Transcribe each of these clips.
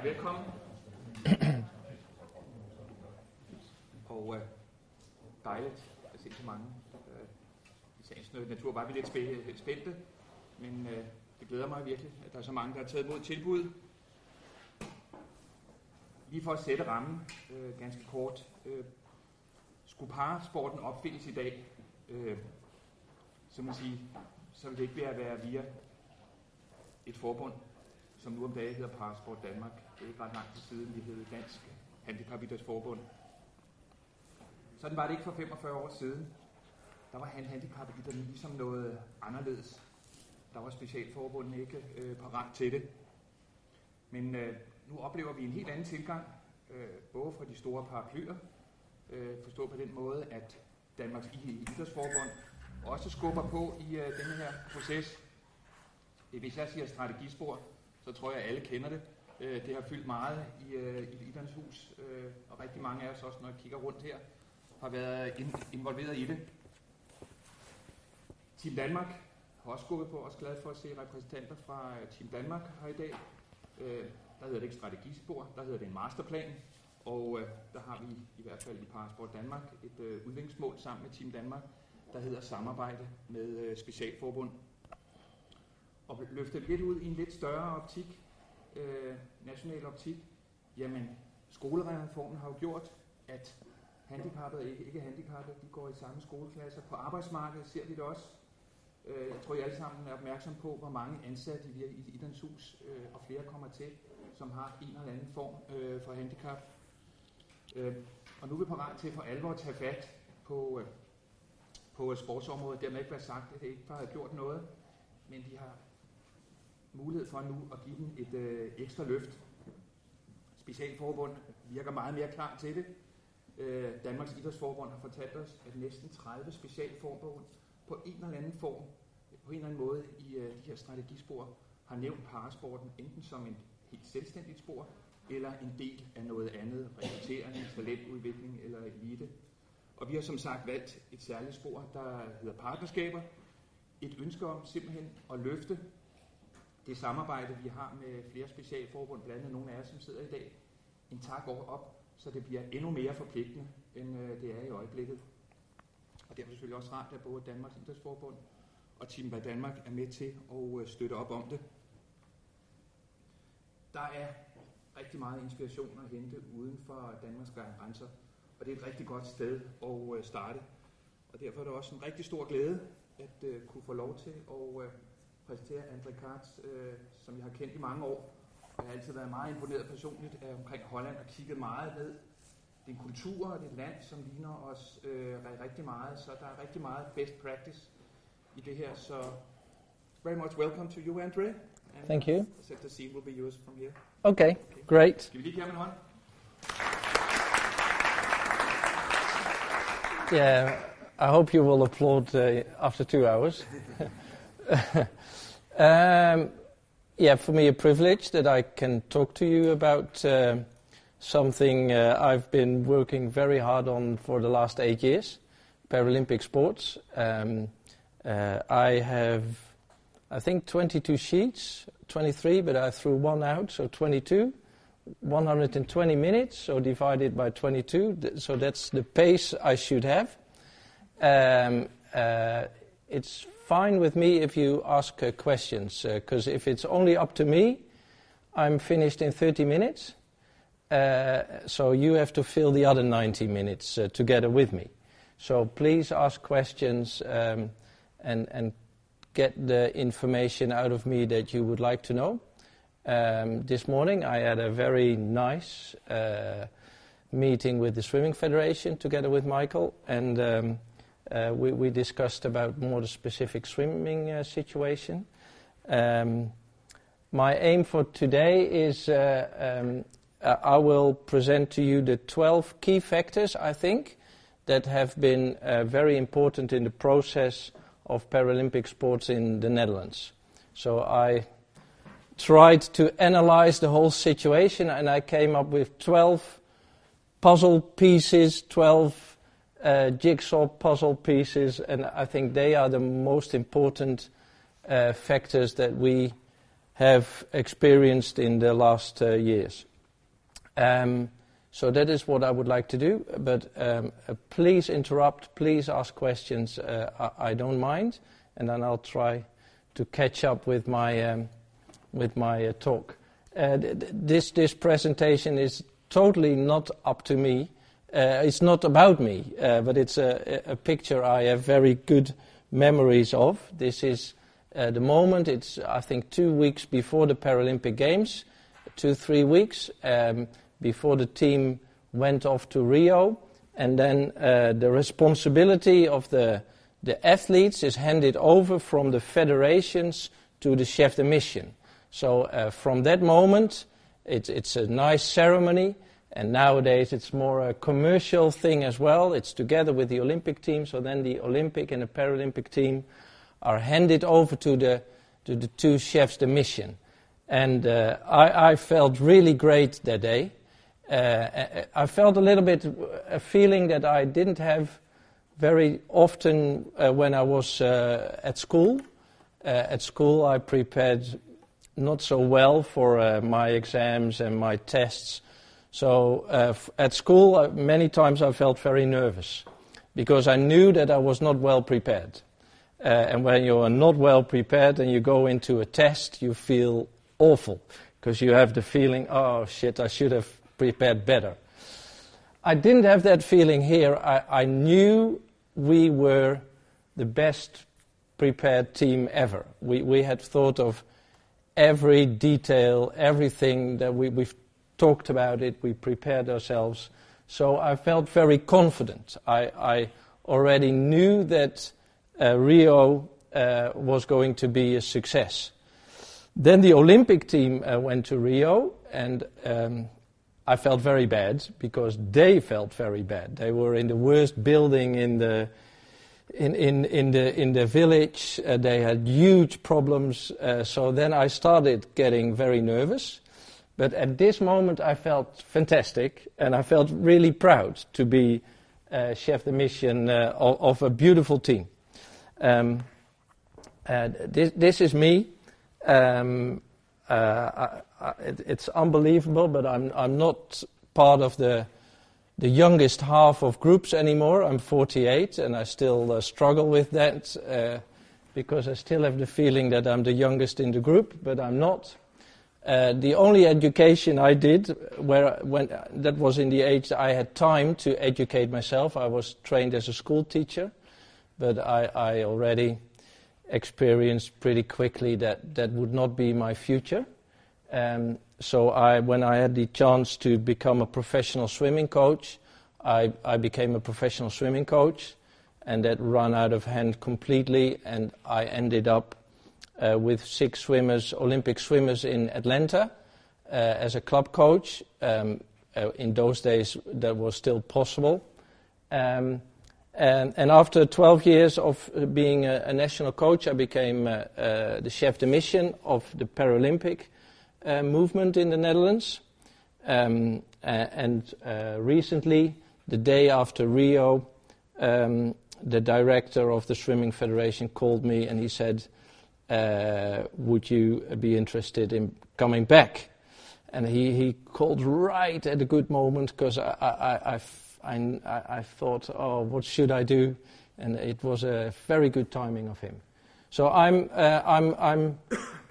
er velkommen. og øh, dejligt at se så mange. Øh, I sagens natur var vi lidt øh, spændte, men øh, det glæder mig virkelig, at der er så mange, der har taget imod tilbuddet. Lige for at sætte rammen øh, ganske kort. Øh, skulle parasporten opfindes i dag, øh, så man sige, så vil det ikke være, være via et forbund, som nu om dagen hedder Parasport Danmark. Det er ikke ret lang tid siden, vi hed Dansk Handicapidræts Forbund. Sådan var det ikke for 45 år siden. Der var han handicapidrætten ligesom noget anderledes. Der var specialforbundet ikke øh, parat til det. Men øh, nu oplever vi en helt anden tilgang, øh, både fra de store paraplyer, øh, forstået på den måde, at Danmarks Idrætsforbund også skubber på i øh, denne her proces. Hvis jeg siger strategispor, så tror jeg, at alle kender det. Øh, det har fyldt meget i, øh, i Idræns Hus, øh, og rigtig mange af os også, når jeg kigger rundt her, har været involveret i det. Team Danmark har også gået på, også glad for at se repræsentanter fra øh, Team Danmark her i dag. Øh, Der hedder det ikke strategispor, der hedder det en masterplan, og øh, der har vi i hvert fald i Parasport Danmark et øh, udviklingsmål sammen med Team Danmark, der hedder samarbejde med specialforbund og løfte lidt ud i en lidt større optik, øh, national optik, jamen skolereformen har jo gjort, at handicappede og ikke, ikke handicappede, de går i samme skoleklasser. På arbejdsmarkedet ser vi det også. Øh, jeg tror, I alle sammen er opmærksom på, hvor mange ansatte vi i Idans Hus, øh, og flere kommer til, som har en eller anden form øh, for handicap. Øh, og nu er vi parat til for alvor at tage fat på, øh, på sportsområdet. Dermed ikke være sagt, at det ikke bare har gjort noget, men de har mulighed for nu at give den et øh, ekstra løft. Specialforbund virker meget mere klar til det. Øh, Danmarks Idrætsforbund har fortalt os, at næsten 30 specialforbund på en eller anden form, på en eller anden måde i øh, de her strategispor, har nævnt parasporten enten som et helt selvstændigt spor, eller en del af noget andet, rekruttering, talentudvikling eller elite. Og vi har som sagt valgt et særligt spor, der hedder partnerskaber. Et ønske om simpelthen at løfte det samarbejde, vi har med flere specialforbund, blandt andet nogle af jer, som sidder i dag, en tak op, så det bliver endnu mere forpligtende, end øh, det er i øjeblikket. Og det er selvfølgelig også rart, at både Danmarks Idrætsforbund og Team Bad Danmark er med til at øh, støtte op om det. Der er rigtig meget inspiration at hente uden for Danmarks grænser, og det er et rigtig godt sted at øh, starte. Og derfor er det også en rigtig stor glæde at kunne få lov til at præsentere André Karts, øh, som jeg har kendt i mange år. Jeg har altid været meget imponeret personligt af omkring Holland og kigget meget ned. Det er en kultur og det er et land, som ligner os øh, rigtig meget, så der er rigtig meget best practice i det her. Så very much welcome to you, Andre. And Thank you. The center scene will be yours from here. Okay, okay. great. Skal vi lige give ham en hånd? Yeah, I hope you will applaud uh, after two hours. Um, yeah, for me, a privilege that I can talk to you about uh, something uh, I've been working very hard on for the last eight years Paralympic sports. Um, uh, I have, I think, 22 sheets, 23, but I threw one out, so 22. 120 minutes, so divided by 22, so that's the pace I should have. Um, uh, it's fine with me if you ask uh, questions, because if it's only up to me, I'm finished in 30 minutes. Uh, so you have to fill the other 90 minutes uh, together with me. So please ask questions um, and, and get the information out of me that you would like to know. Um, this morning I had a very nice uh, meeting with the Swimming Federation together with Michael, and um, uh, we, we, discussed about more the specific swimming uh, situation. Um, my aim for today is uh, um, I will present to you the 12 key factors, I think, that have been uh, very important in the process of Paralympic sports in the Netherlands. So I tried to analyze the whole situation and I came up with 12 puzzle pieces, 12 uh, jigsaw puzzle pieces, and I think they are the most important uh, factors that we have experienced in the last uh, years. Um, so that is what I would like to do. But um, uh, please interrupt, please ask questions. Uh, I, I, don't mind, and then I'll try to catch up with my um, with my uh, talk. Uh, this this presentation is totally not up to me. Uh, it's not about me, uh, but it's a, a, picture I have very good memories of. This is the moment. It's I think two weeks before the Paralympic Games, two three weeks. Um, before the team went off to Rio. And then uh, the responsibility of the, the athletes is handed over from the federations to the chef de mission. So uh, from that moment, it's, it's a nice ceremony. And nowadays it's more a commercial thing as well. It's together with the Olympic team. So then the Olympic and the Paralympic team are handed over to the, to the two chefs de mission. And uh, I, I, felt really great that day. Uh, I felt a little bit a feeling that I didn't have very often uh, when I was uh, at school. at school, I prepared not so well for my exams and my tests. So at school, many times I felt very nervous because I knew that I was not well prepared. Uh, and when you are not well prepared and you go into a test, you feel awful because you have the feeling, oh shit, I should have prepared better. I didn't have that feeling here. I, I knew we were the best prepared team ever. We, we had thought of every detail, everything that we, we've talked about it, we prepared ourselves. So I felt very confident. I, I already knew that uh, Rio uh, was going to be a success. Then the Olympic team uh, went to Rio, and um, I felt very bad because they felt very bad. They were in the worst building in the in in in the in the village. Uh, they had huge problems. Uh, so then I started getting very nervous. But at this moment, I felt fantastic, and I felt really proud to be uh, chef de mission uh, of, of, a beautiful team. Um, this, this is me. Um, uh, it, it's unbelievable, but I'm, I'm not part of the, the youngest half of groups anymore. I'm 48, and I still uh, struggle with that uh, because I still have the feeling that I'm the youngest in the group, but I'm not. Uh, the only education I did, where when that was in the age that I had time to educate myself. I was trained as a school teacher, but I, I already experienced pretty quickly that that would not be my future. Um, so I, when I had the chance to become a professional swimming coach, I, I became a professional swimming coach, and that ran out of hand completely, and I ended up uh, with six swimmers, Olympic swimmers in Atlanta, uh, as a club coach. Um, uh, in those days, that was still possible. Um, and, and, after 12 years of being a, a national coach, I became uh, uh, the chef de mission of the Paralympic uh, movement in the Netherlands. Um, and uh, recently, the day after Rio, um, the director of the Swimming Federation called me and he said, uh, Would you be interested in coming back? And he, he called right at a good moment because I, I, I, I, I thought, Oh, what should I do? And it was a very good timing of him. So I'm, uh, I'm, I'm,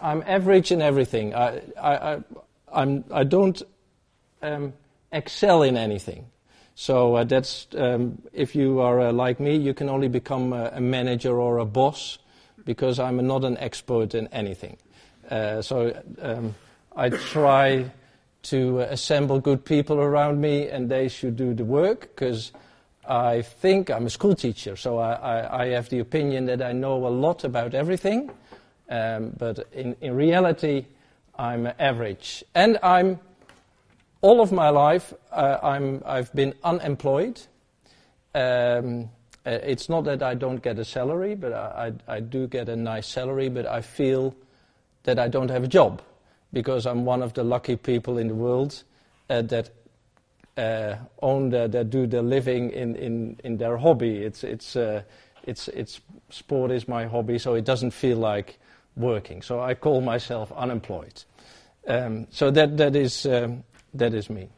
I'm average in everything. I, I, I, I'm, I don't um, excel in anything. So uh, that's, um, if you are uh, like me, you can only become a, a, manager or a boss because I'm not an expert in anything. Uh, so um, I try to assemble good people around me and they should do the work because I think I'm a school teacher, so I, I, I, have the opinion that I know a lot about everything, um, but in, in reality, I'm average. And I'm, all of my life, uh, I'm, I've been unemployed. Um, it's not that I don't get a salary, but I, I, I do get a nice salary, but I feel that I don't have a job because I'm one of the lucky people in the world uh, that uh, own that do their living in, in, in their hobby. It's, it's, uh, it's, it's, sport is my hobby, so it doesn't feel like working. So I call myself unemployed. Um, so that, that, is, um, that is me.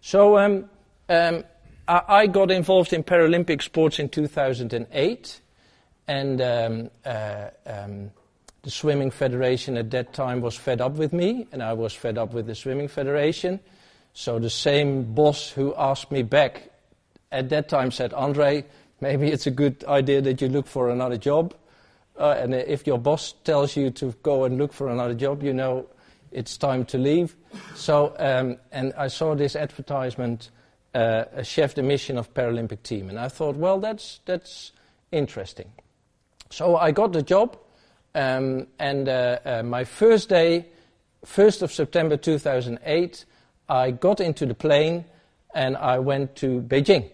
So um, um, I, got involved in Paralympic sports in 2008, and um, uh, um, the Swimming Federation at that time was fed up with me, and I was fed up with the Swimming Federation. So the same boss who asked me back at that time said, Andre, maybe it's a good idea that you look for another job. Uh, and if your boss tells you to go and look for another job, you know it's time to leave. So, um, and I saw this advertisement, uh, a chef de mission of Paralympic team, and I thought, well, that's that's interesting. So I got the job, um, and uh, uh my first day, 1st of September 2008, I got into the plane and I went to Beijing.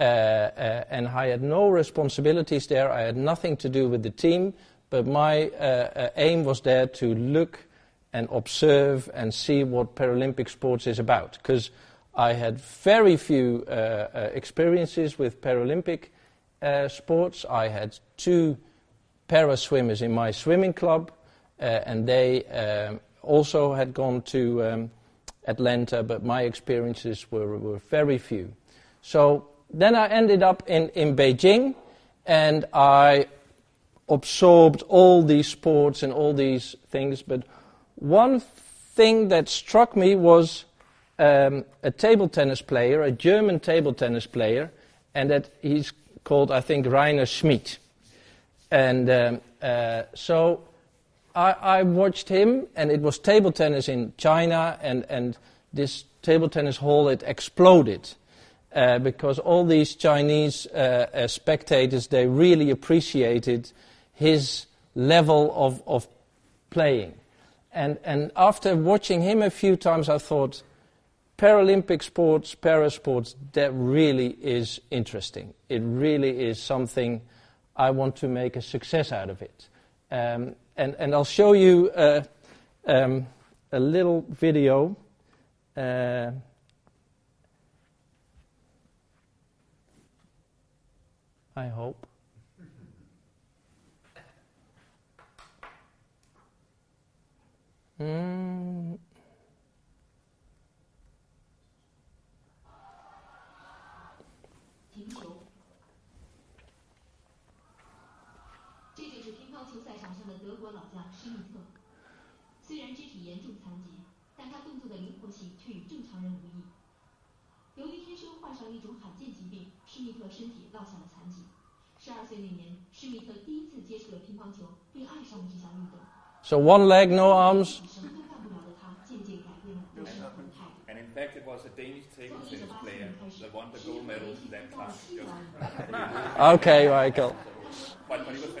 Uh, uh, and I had no responsibilities there. I had nothing to do with the team, but my uh, aim was there to look and observe and see what Paralympic sports is about. Because I had very few experiences with Paralympic sports. I had two para swimmers in my swimming club, and they um, also had gone to um, Atlanta, but my experiences were, were very few. So then I ended up in, in Beijing and I absorbed all these sports and all these things. But one thing that struck me was um, a table tennis player, a German table tennis player, and that he's called, I think, Rainer Schmidt. And um, uh, so I, I, watched him, and it was table tennis in China, and, and this table tennis hall, it exploded uh, because all these Chinese uh, uh, spectators, they really appreciated his level of, of playing. And, and after watching him a few times, I thought, Paralympic sports, parasports, that really is interesting. It really is something I want to make a success out of it. Um, and, and I'll show you uh, um, a little video. Uh, I hope. Mm. 身体落下了残疾。十二岁那年，施密特第一次接触了乒乓球，并爱上了这项运动。So one leg, no arms. 什么都干不了的他，渐渐改变了人生的态度。 And in fact, it was a Danish table 从一九 tennis 八四 player 年开始， that won the 施密 gold 特 medal 连续 that 出道了 time. 七个 Just- 奥运会。 Okay, Michael. But, but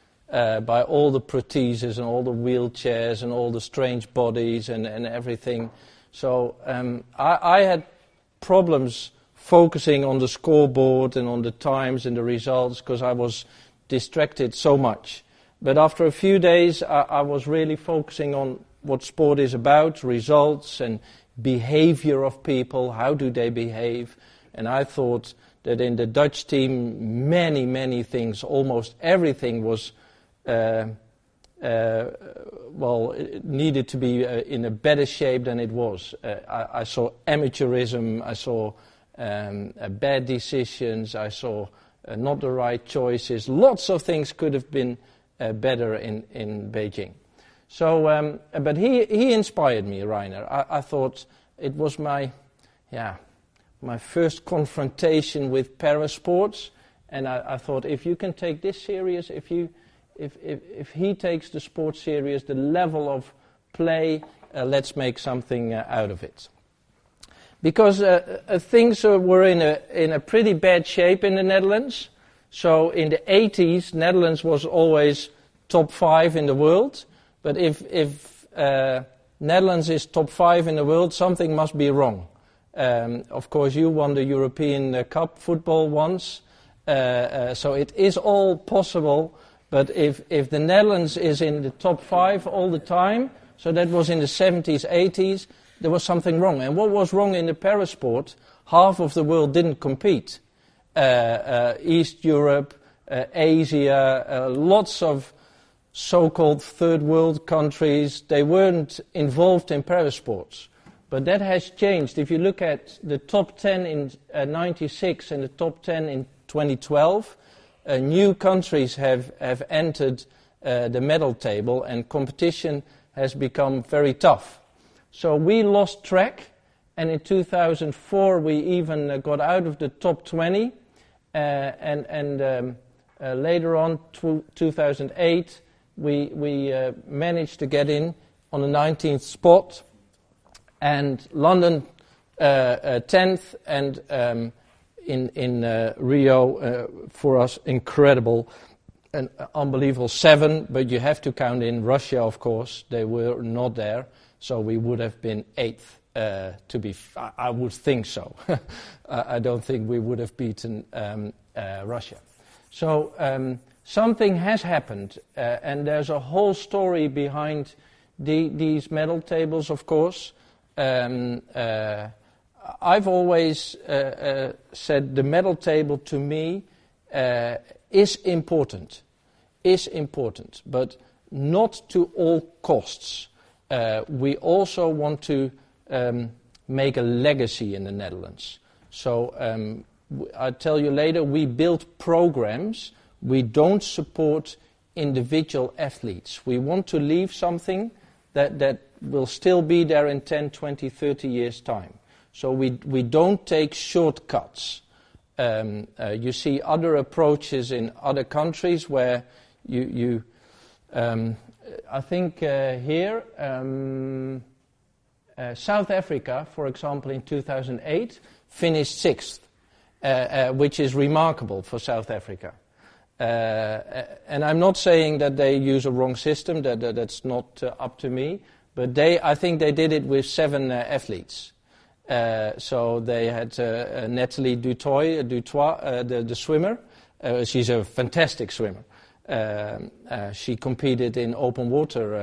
uh, by all the protheses and all the wheelchairs and all the strange bodies and, and everything. So um, I, I had problems focusing on the scoreboard and on the times and the results because I was distracted so much. But after a few days, I, I was really focusing on what sport is about, results and behavior of people, how do they behave. And I thought that in the Dutch team, many, many things, almost everything was, well, it needed to be uh, in a better shape than it was. Uh, I, I saw amateurism, I saw um, uh, bad decisions, I saw uh, not the right choices. Lots of things could have been uh, better in, in Beijing. So, um, but he, he inspired me, Rainer. I, I thought it was my, yeah, my first confrontation with parasports, and I, I thought if you can take this serious, if you, if, if, if he takes the sport serious, the level of play, uh, let's make something uh, out of it. Because uh, uh, things were in a, in a pretty bad shape in the Netherlands. So in the 80s, Netherlands was always top five in the world. But if, if uh, Netherlands is top five in the world, something must be wrong. Um, of course, you won the European uh, Cup football once, so it is all possible. But if, if the Netherlands is in the top five all the time, so that was in the 70s, 80s, there was something wrong. And what was wrong in the para parasport? Half of the world didn't compete. Uh, uh, East Europe, uh, Asia, lots of so-called third world countries, they weren't involved in parasports. But that has changed. If you look at the top 10 in uh, 96 and the top 10 in 2012, uh, new countries have, have entered uh, the medal table and competition has become very tough. So we lost track, and in 2004 we even uh, got out of the top 20, uh, and, and um, uh, later on, 2008, we, we managed to get in on the 19th spot and London uh, uh, 10th, and um, in, in uh, Rio, for us, incredible and unbelievable seven, but you have to count in Russia, of course. They were not there, so we would have been eighth. Uh, to be, f- I would think so. I don't think we would have beaten um, uh, Russia. So um, something has happened, uh, and there's a whole story behind the, these medal tables, of course. Um, uh, I've always uh, uh, said the medal table to me uh, is important, is important, but not to all costs. Uh, we also want to um, make a legacy in the Netherlands. So um, I'll tell you later, we build programs. We don't support individual athletes. We want to leave something that, that will still be there in 10, 20, 30 years' time. So we, we don't take shortcuts. Um, uh, you see other approaches in other countries where you, um, I think uh, here, um, uh, South Africa, for example, in 2008, finished sixth, which is remarkable for South Africa. And I'm not saying that they use a wrong system, that, that that's not up to me. But they, I think they did it with seven athletes. Uh, so they had uh, uh Natalie du Toit, uh, the, the, swimmer. Uh, she's a fantastic swimmer. Um, she competed in open water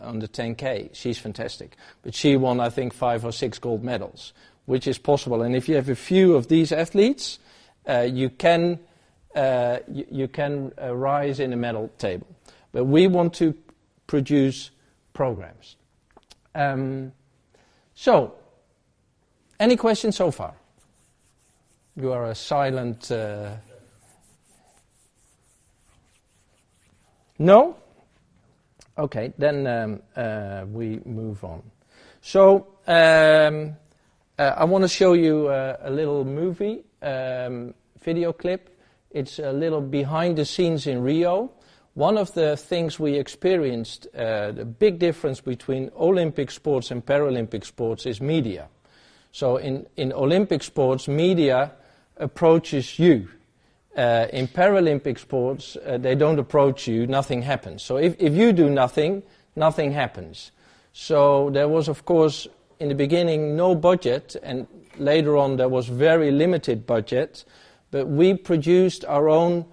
on the 10K. She's fantastic. But she won, I think, five or six gold medals, which is possible. And if you have a few of these athletes, you can, you, you, can rise in the medal table. But we want to produce programs. Um, so, any questions so far? You are a silent. Uh, no? Okay, then um, uh, we move on. So, um, uh, I want to show you uh, a little movie, um, video clip. It's a little behind the scenes in Rio. One of the things we experienced, uh, the big difference between Olympic sports and Paralympic sports is media. So in, in Olympic sports, media approaches you. Uh, in Paralympic sports, uh, they don't approach you, nothing happens. So if, if you do nothing, nothing happens. So there was, of course, in the beginning, no budget, and later on there was very limited budget, but we produced our own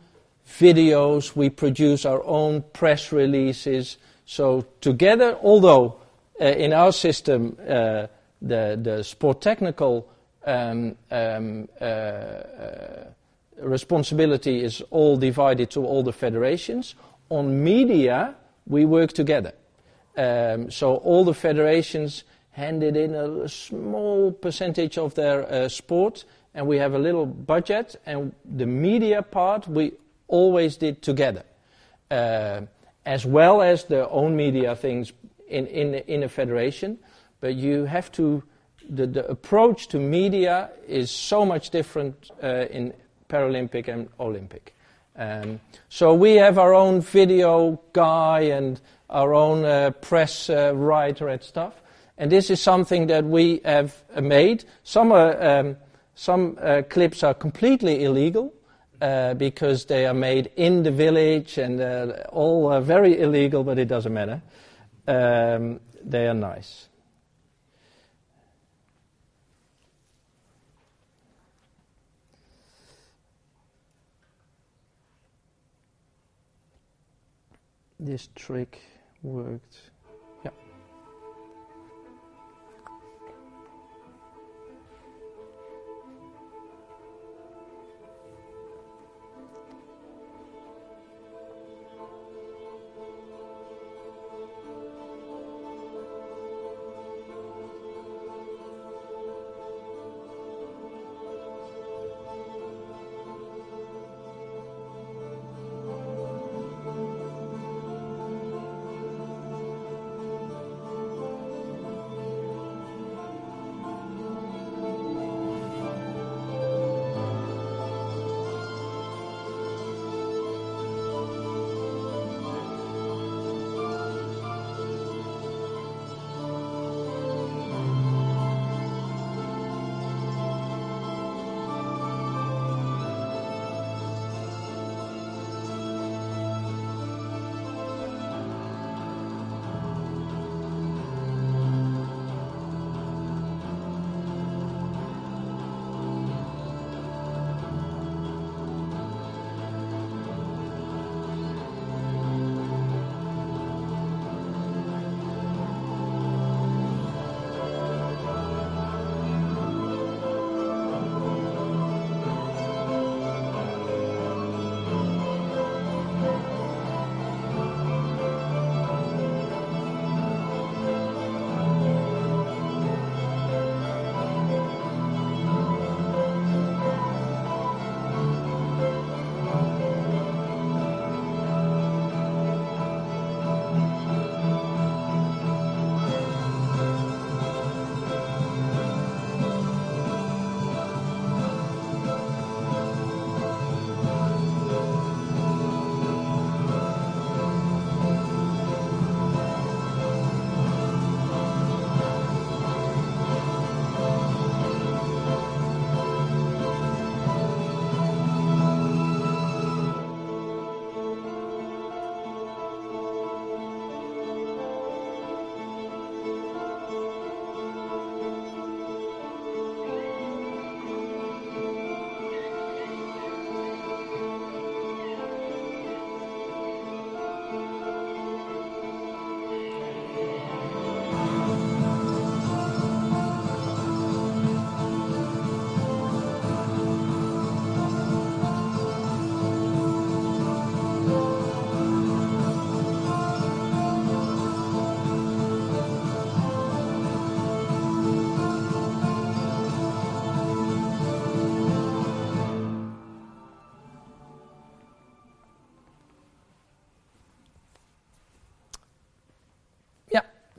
videos, we produce our own press releases. So together, although uh, in our system uh, the, the sport technical um, um, uh, uh, responsibility is all divided to all the federations, on media we work together. Um, so all the federations handed in a small percentage of their uh, sport, and we have a little budget, and the media part we always did together, uh, as well as their own media things in, in, in a federation. But you have to, the, the approach to media is so much different uh, in Paralympic and Olympic. Um, so we have our own video guy and our own uh, press uh, writer and stuff. And this is something that we have made. Some, um, some uh, clips are completely illegal. uh, because they are made in the village and uh, all are very illegal, but it doesn't matter. Um, they are nice. This trick worked.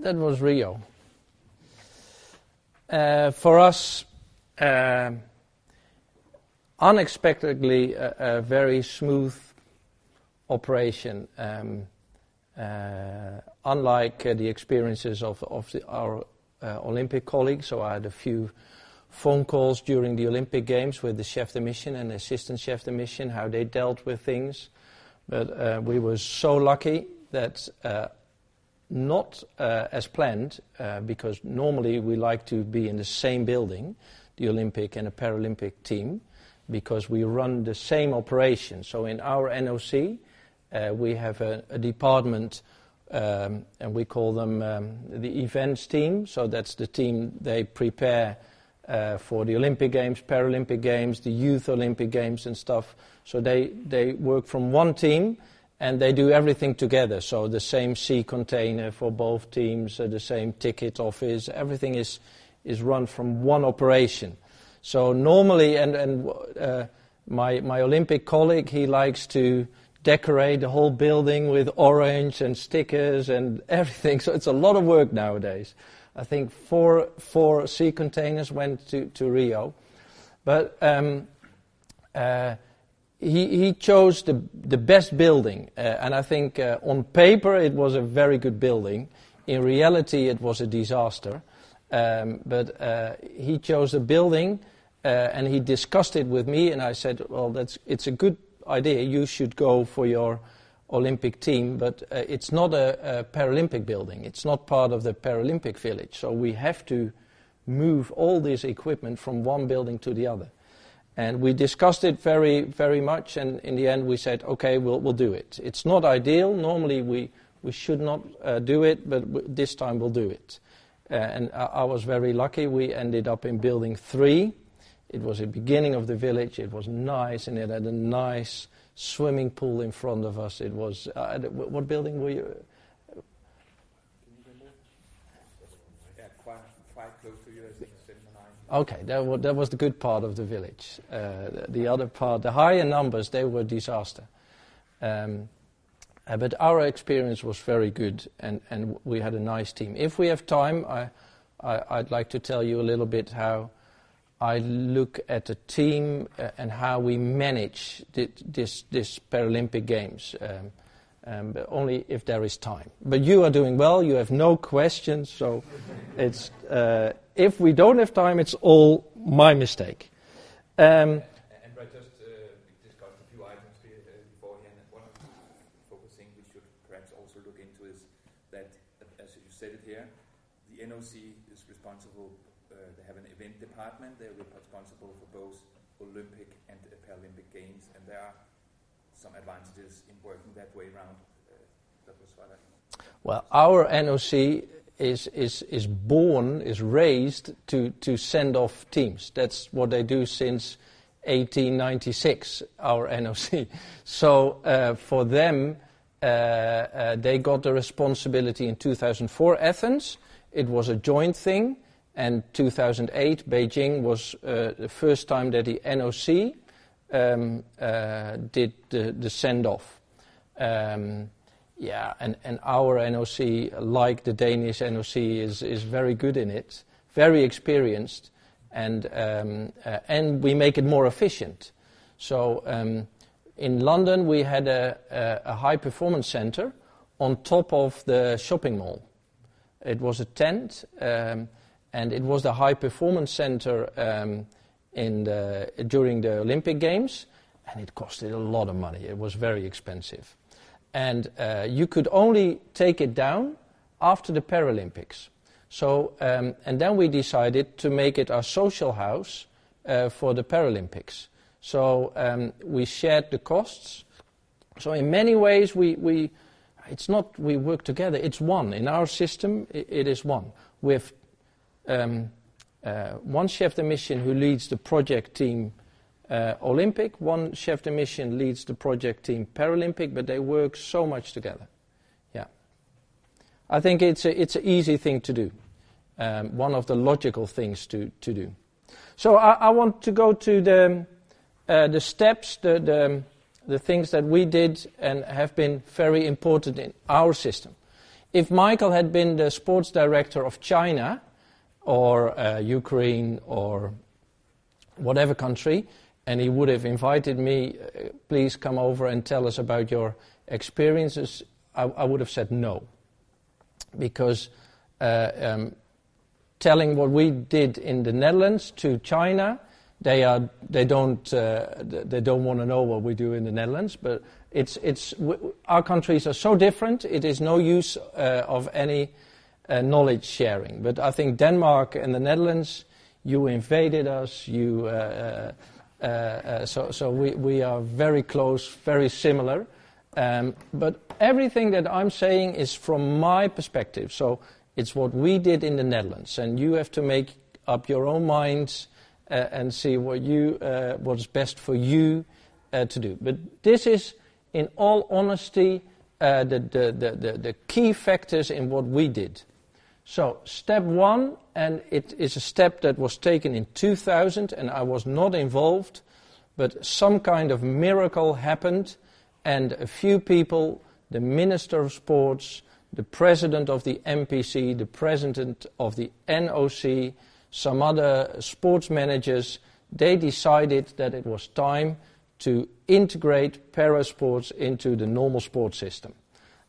That was Rio. Uh, for us, uh, unexpectedly, a, a, very smooth operation, um, uh, unlike uh, the experiences of, of the, our uh, Olympic colleagues. So I had a few phone calls during the Olympic Games with the chef de mission and assistant chef de mission, how they dealt with things. But uh, we were so lucky that not uh, as planned, uh, because normally we like to be in the same building, the Olympic and the Paralympic team, because we run the same operation. So in our NOC, uh, we have a, department, um, and we call them um, the events team. So that's the team they prepare for the Olympic Games, Paralympic Games, the Youth Olympic Games and stuff. So they, they work from one team and they do everything together. So the same sea container for both teams, uh, the same ticket office, everything is is run from one operation. So normally, and and uh, my my Olympic colleague, he likes to decorate the whole building with orange and stickers and everything. So it's a lot of work nowadays. I think four four sea containers went to to Rio, but. Um, uh, he, he chose the, the best building, uh, and I think uh, on paper it was a very good building. In reality, it was a disaster. Um, but uh, he chose a building and he discussed it with me, and I said, well, that's, it's a good idea. You should go for your Olympic team, but uh, it's not a, a, Paralympic building. It's not part of the Paralympic village. So we have to move all this equipment from one building to the other. And we discussed it very, very much, and in the end we said, okay, we'll, we'll do it. It's not ideal. Normally we, we should not uh, do it, but w- this time we'll do it. Uh, and I, I, was very lucky. We ended up in building three. It was the beginning of the village. It was nice, and it had a nice swimming pool in front of us. It was, uh, what building were you? Okay, that was, that was the good part of the village. Uh, the, the, other part, the higher numbers, they were disaster. Um, uh, but our experience was very good, and, and we had a nice team. If we have time, I, I, would like to tell you a little bit how I look at the team uh, and how we manage this, this Paralympic Games, um, um, only if there is time. But you are doing well, you have no questions, so it's, uh, if we don't have time, it's all my mistake. Um, and I just uh, discussed a few items here, uh, beforehand. One of the focusing we should perhaps also look into is that, as you said it here, the NOC is responsible have an event department. They're responsible for both Olympic and Paralympic Games, and there are some advantages in working that way around. Uh, that was what I. Well, our NOC is, is, is born, is raised to, to send off teams. That's what they do since 1896, our NOC. So uh, for them, uh, uh, they got the responsibility in 2004 Athens. It was a joint thing and 2008 Beijing was uh, the first time that the NOC um, uh, did the, the send off. Um, yeah, and, and our NOC, like the Danish NOC, is, is very good in it, very experienced, and, um, uh, and we make it more efficient. So um, in London, we had a, a, a high performance center on top of the shopping mall. It was a tent. And it was the high performance center during the Olympic Games, and it costed a lot of money. It was very expensive. And uh, you could only take it down after the Paralympics. So, um, and then we decided to make it our social house uh, for the Paralympics. So um, we shared the costs. So in many ways, we, we, it's not we work together, it's one. In our system, it, it is one. Have um, uh, one chef de mission who leads the project team uh, Olympic, one chef de mission leads the project team Paralympic, but they work so much together. Yeah. I think it's a, it's an easy thing to do, um, one of the logical things to, to do. So I, I want to go to the, uh, the steps, the, the, the things that we did and have been very important in our system. If Michael had been the sports director of China, or uh, Ukraine or whatever country, and he would have invited me, uh, please come over and tell us about your experiences, I, I would have said no. Because uh, um, telling what we did in the Netherlands to China, they, are, they don't, uh, they don't want to know what we do in the Netherlands, but it's, it's, our countries are so different, it is no use uh, of any uh, knowledge sharing. But I think Denmark and the Netherlands, you invaded us, you, uh, so, so we, we are very close, very similar. Um, but everything that I'm saying is from my perspective. So it's what we did in the Netherlands, and you have to make up your own minds uh, and see what you uh, what's best for you uh, to do. But this is, in all honesty, the, the, the, the, key factors in what we did. So, step one, and it is a step that was taken in 2000, and I was not involved, but some kind of miracle happened, and a few people, the Minister of Sports, the President of the NPC, the President of the NOC, some other sports managers, they decided that it was time to integrate parasports into the normal sports system.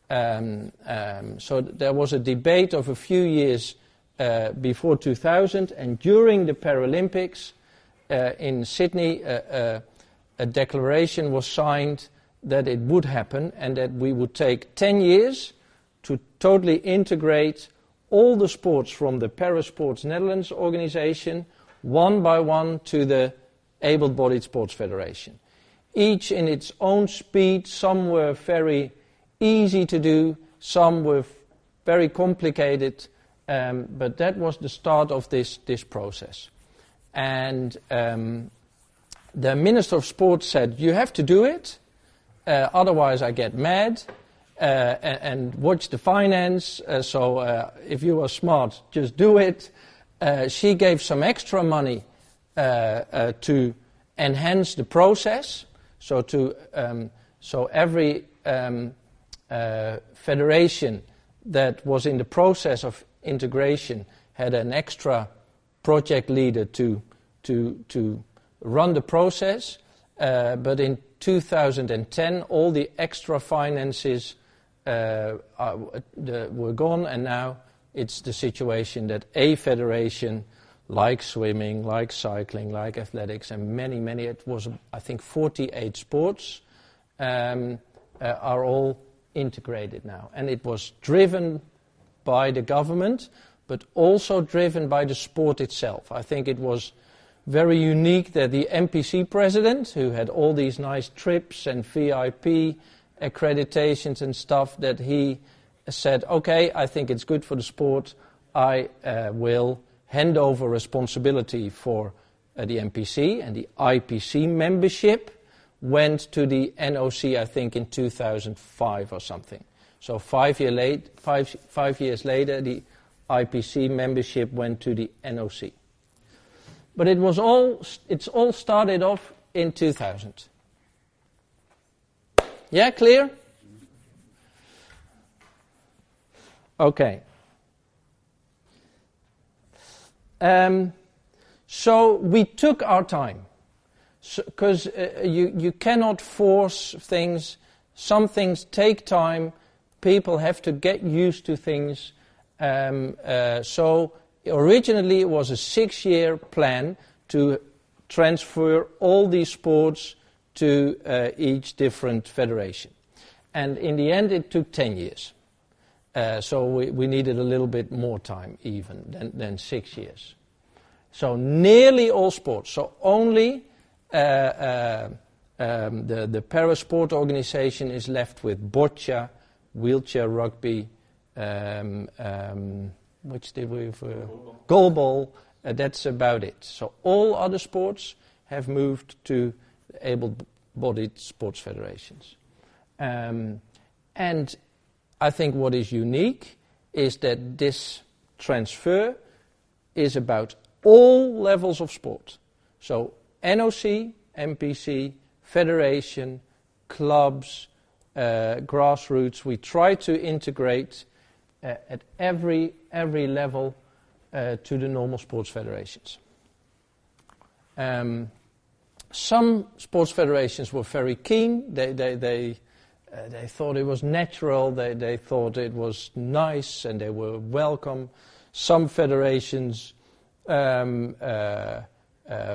Um, um, so there was a debate of a few years uh, before 2000, and during the Paralympics, uh, in Sydney, a declaration was signed that it would happen and that we would take 10 years to totally integrate all the sports from the Parasports Netherlands organization, one by one, to the Able Bodied Sports Federation. Each in its own speed, some were very easy to do, some were very complicated, um, but that was the start of this, this process. And um, the Minister of Sport said, You have to do it, uh, otherwise I get mad. Uh, and, and, watch the finance. Uh, so uh, if you are smart, just do it. Uh, she gave some extra money uh, to enhance the process. So to um, so every um, federation that was in the process of integration had an extra project leader to, to, to run the process. Uh, but in 2010, all the extra finances uh, are, the, were gone, and now it's the situation that a federation, like swimming, like cycling, like athletics, and many, many, it was, I think, 48 sports, um, uh, are all integrated now. And it was driven by the government, but also driven by the sport itself. I think it was very unique that the NPC president, who had all these nice trips and VIP accreditations and stuff, that he said, okay, I think it's good for the sport. I uh, will hand over responsibility for uh, the NPC and the IPC membership went to the NOC, I think, in 2005 or something. So five, year late, five, five years later, the IPC membership went to the NOC. But it was all, it's all started off in 2000. Yeah, clear? Okay. Um, so we took our time because uh, you, you cannot force things. Some things take time. People have to get used to things. Um, uh, so originally it was a six-year plan to transfer all these sports to uh, each different federation. And in the end, it took 10 years. Uh, so we, we, needed a little bit more time even than, than six years. So nearly all sports. So only um, the, the parasport organization is left with boccia, wheelchair rugby, um, um, which did we have? Uh, goalball. Uh, that's about it. So all other sports have moved to able-bodied sports federations. Um, and I think what is unique is that this transfer is about all levels of sport. So NOC, NPC, federation, clubs, uh, grassroots, we try to integrate uh, at every, every level uh, to the normal sports federations. Um, some sports federations were very keen. They, they, they, uh, they thought it was natural. They, they thought it was nice and they were welcome. Some federations um, uh,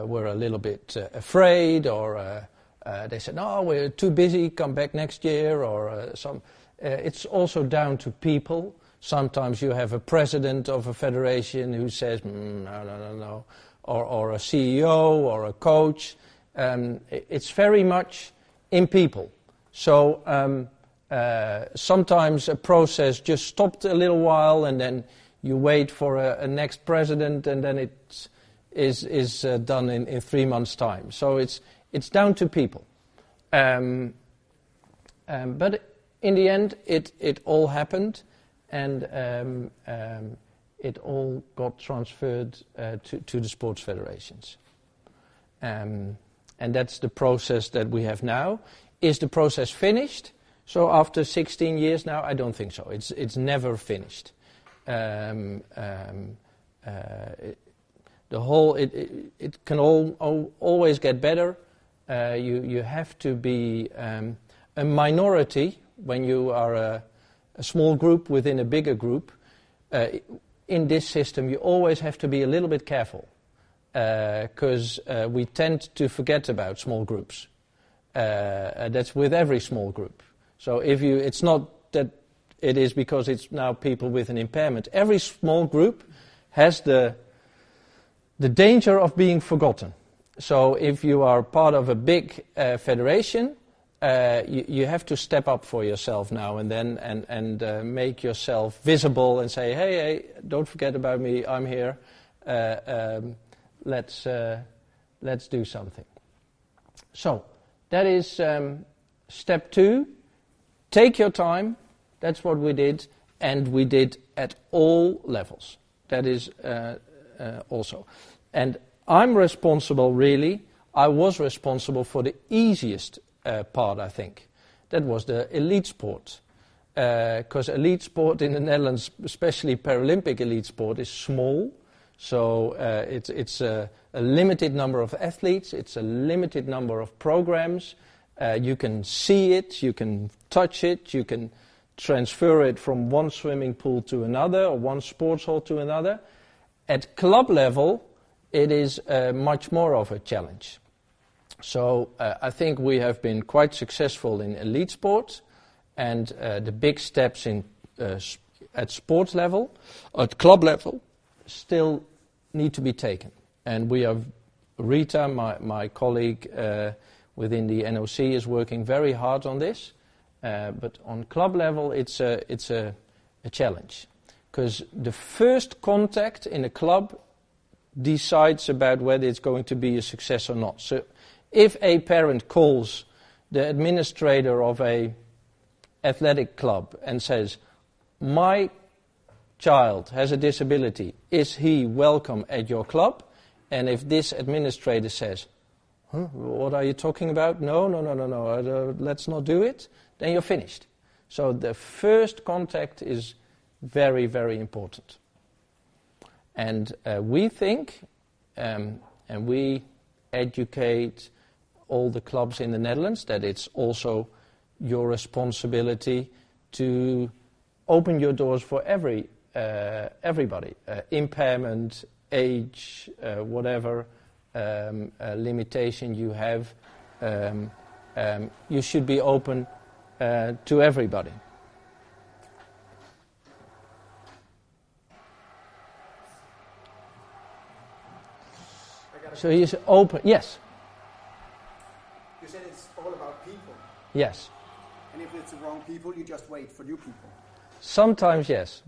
were a little bit uh, afraid or uh, they said, no, we're too busy, come back next year or some. it's also down to people. Sometimes you have a president of a federation who says, mm, no, no, no, no, or, or a CEO or a coach. Um, it's very much in people. So um, uh, sometimes a process just stopped a little while and then you wait for a, a next president and then it's is, is uh, done in, in three months' time. So it's, it's down to people. Um, um, but in the end, it, it all happened and um, um it all got transferred uh, to, to the sports federations. Um, and that's the process that we have now. Is the process finished? So after 16 years now, I don't think so. It's, it's never finished. Um, um, uh, the whole it, it, it can all, all, always get better. Uh, you, you have to be um, a minority when you are a, a, small group within a bigger group. Uh, in this system, you always have to be a little bit careful because uh, uh, we tend to forget about small groups. Uh, that's with every small group. So if you, it's not that it is because it's now people with an impairment. Every small group has the the danger of being forgotten. So if you are part of a big uh, federation, uh, you, you, have to step up for yourself now and then and, and uh, make yourself visible and say, hey, hey, don't forget about me, I'm here. Uh, um, let's, uh, let's do something. So that is um, step two. Take your time. That's what we did, and we did at all levels. That is uh, also. And I'm responsible, really, I was responsible for the easiest uh, part, I think. That was the elite sport. Because uh, elite sport in the Netherlands, especially Paralympic elite sport, is small. So uh, it's, it's a, a, limited number of athletes, it's a limited number of programs. Uh, you can see it, you can touch it, you can transfer it from one swimming pool to another or one sports hall to another. At club level, it is uh, much more of a challenge. So uh, I think we have been quite successful in elite sports, and uh, the big steps in uh, at sports level, at club level, still need to be taken. And we have Rita, my, my colleague uh, within the NOC, is working very hard on this. Uh, but on club level, it's a, it's a, a challenge because the first contact in a club decides about whether it's going to be a success or not. So if a parent calls the administrator of a athletic club and says, "My child has a disability, is he welcome at your club?" And if this administrator says, huh, "What are you talking about? No, no, no, no, no. Uh, let's not do it," then you're finished. So the first contact is very, very important. And uh, we think, um, and we educate all the clubs in the Netherlands, that it's also your responsibility to open your doors for every uh, everybody, uh, impairment, age, uh, whatever um, uh, limitation you have, um, um, you should be open uh, to everybody. So he's open. Yes. You said it's all about people. Yes. And if it's the wrong people, you just wait for new people. Sometimes, yes.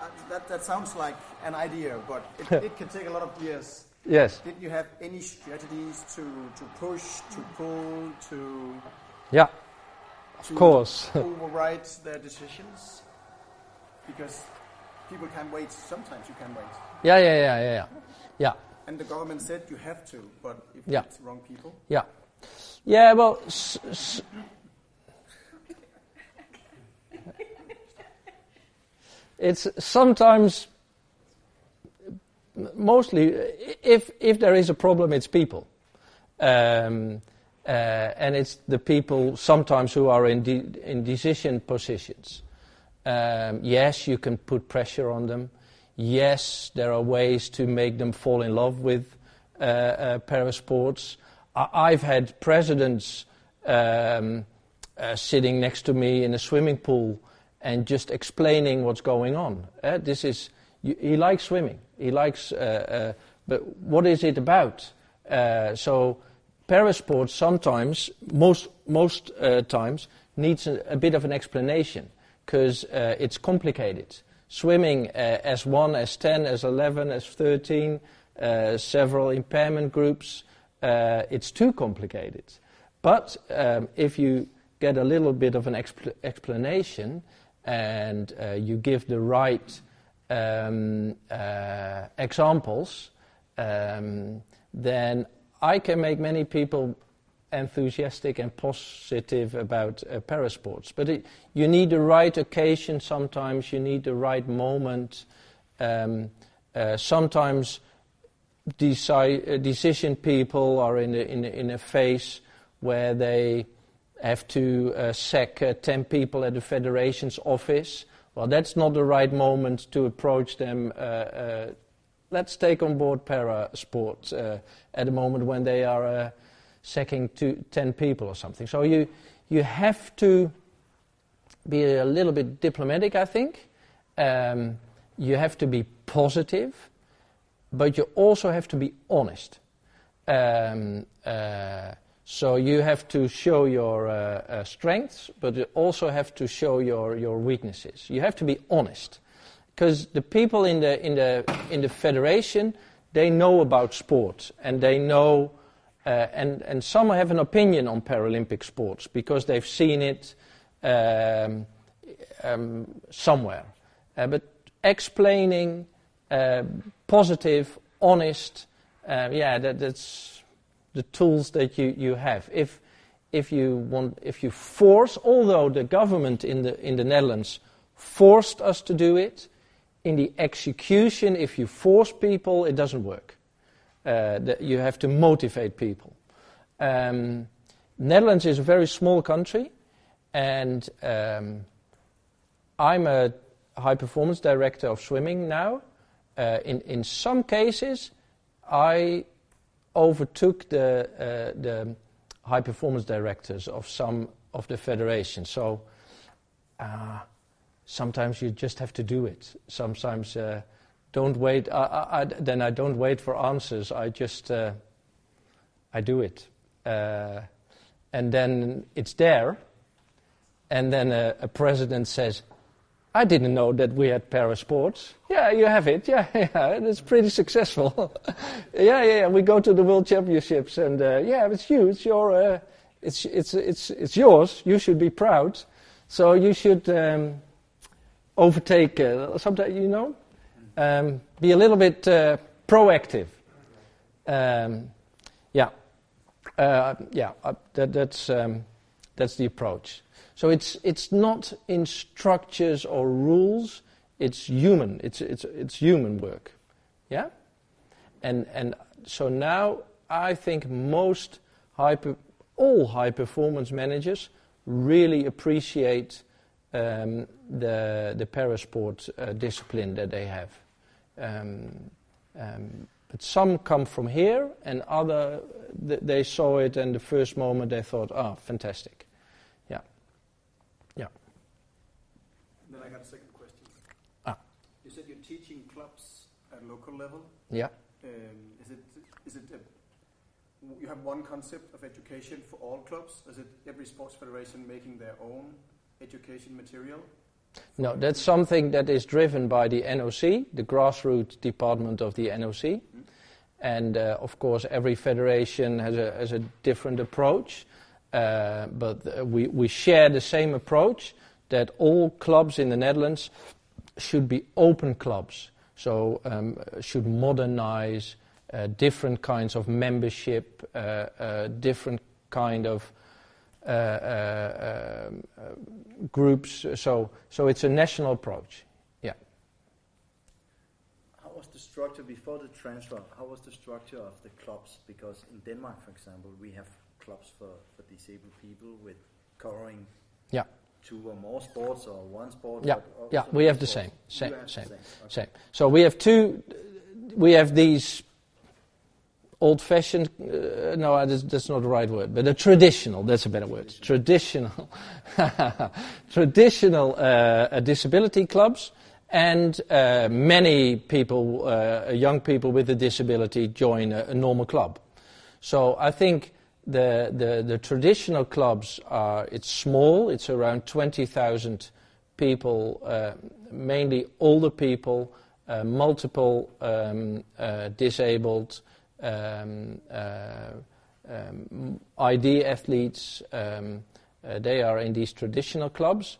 Uh, that, that sounds like an idea, but it, it can take a lot of years. Yes. Did you have any strategies to, to push, to pull, to. Yeah, of course. override their decisions? Because people can wait. Sometimes you can wait. Yeah, yeah, yeah, yeah, yeah. Yeah. And the government said you have to, but if yeah. it's wrong people? Yeah. Yeah, well, s- s- it's sometimes, mostly, if, if there is a problem, it's people. Um, uh, and it's the people sometimes who are in, de- in decision positions. Um, yes, you can put pressure on them. Yes, there are ways to make them fall in love with uh, uh, parasports. I- have had presidents um, uh, sitting next to me in a swimming pool and just explaining what's going on. Uh, this is you, he likes swimming. He likes, uh, uh, but what is it about? so parasports sometimes, most most times, needs a, a, bit of an explanation because it's complicated swimming uh, as 1, as 10, as 11, as 13, uh, several impairment groups. Uh, it's too complicated. But um, if you get a little bit of an expl- explanation and you give the right um, examples, um, then I can make many people enthusiastic and positive about uh, parasports. But it, you need the right occasion sometimes, you need the right moment. Um, uh, sometimes deci- uh, decision people are in a, in, in a phase where they have to uh, sack uh, 10 people at the federation's office. Well, that's not the right moment to approach them uh, let's take on board para sport uh, at a moment when they are uh, sacking two, 10 people or something. So you, you have to be a little bit diplomatic, I think. Um, you have to be positive, but you also have to be honest. Um, uh, so you have to show your uh, uh, strengths, but you also have to show your, your weaknesses. You have to be honest, because the people in the in the in the federation they know about sport and they know, uh, and and some have an opinion on Paralympic sports because they've seen it um, um, somewhere. Uh, but explaining, uh, positive, honest, yeah, that, that's the tools that you, you have. If, if, you want, if you force, although the government in the, in the Netherlands forced us to do it, in the execution, if you force people, it doesn't work. Uh, you have to motivate people. Um, Netherlands is a very small country, and um, I'm a high performance director of swimming now. Uh, in, in some cases, I overtook the, uh, the high performance directors of some of the federations. So uh, sometimes you just have to do it. Sometimes uh, don't wait. I, I, then I don't wait for answers. I just uh, I do it, uh, and then it's there. And then a, a president says, I didn't know that we had para sports. Yeah, you have it. Yeah, yeah, it's pretty successful. yeah, yeah, we go to the World Championships, and uh, yeah, it's you. It's your, uh, it's it's it's it's yours. You should be proud. So you should um, overtake. Uh, sometimes you know, um, be a little bit uh, proactive. Um, yeah, uh, yeah, uh, that, that's um, that's the approach. So it's, it's not in structures or rules, it's human, it's, it's, it's human work. Yeah? And, and so now I think most high, all high performance managers really appreciate um, the, the parasport uh, discipline that they have. Um, um, but some come from here, and other th- they saw it, and the first moment they thought, "Ah, oh, fantastic." local level. Yeah. Um, is it is it a, you have one concept of education for all clubs? Is it every sports federation making their own education material? No, that's something that is driven by the NOC, the grassroots department of the NOC. Mm-hmm. And uh, of course, every federation has a, has a different approach. Uh, but uh, we, we share the same approach that all clubs in the Netherlands should be open clubs. So um, should modernize uh, different kinds of membership, uh, uh, different kind of Uh, uh, uh, groups. So, so it's a national approach. Yeah. How was the structure before the transfer? How was the structure of the clubs? Because in Denmark, for example, we have clubs for, for disabled people with covering yeah two or more sports or one sport? Yeah, yeah, we have the same, same, same, same. Okay. same. So we have two. We have these old-fashioned. Uh, no, that's, not the right word, but a traditional. That's a better word. Traditional, traditional uh, disability clubs. And uh, many people, uh, young people with a disability, join a, a normal club. So I think the, the, the traditional clubs are, it's small, it's around 20,000 people, uh, mainly older people, uh, multiple um, disabled, um, uh, um, ID athletes, um, uh, they are in these traditional clubs.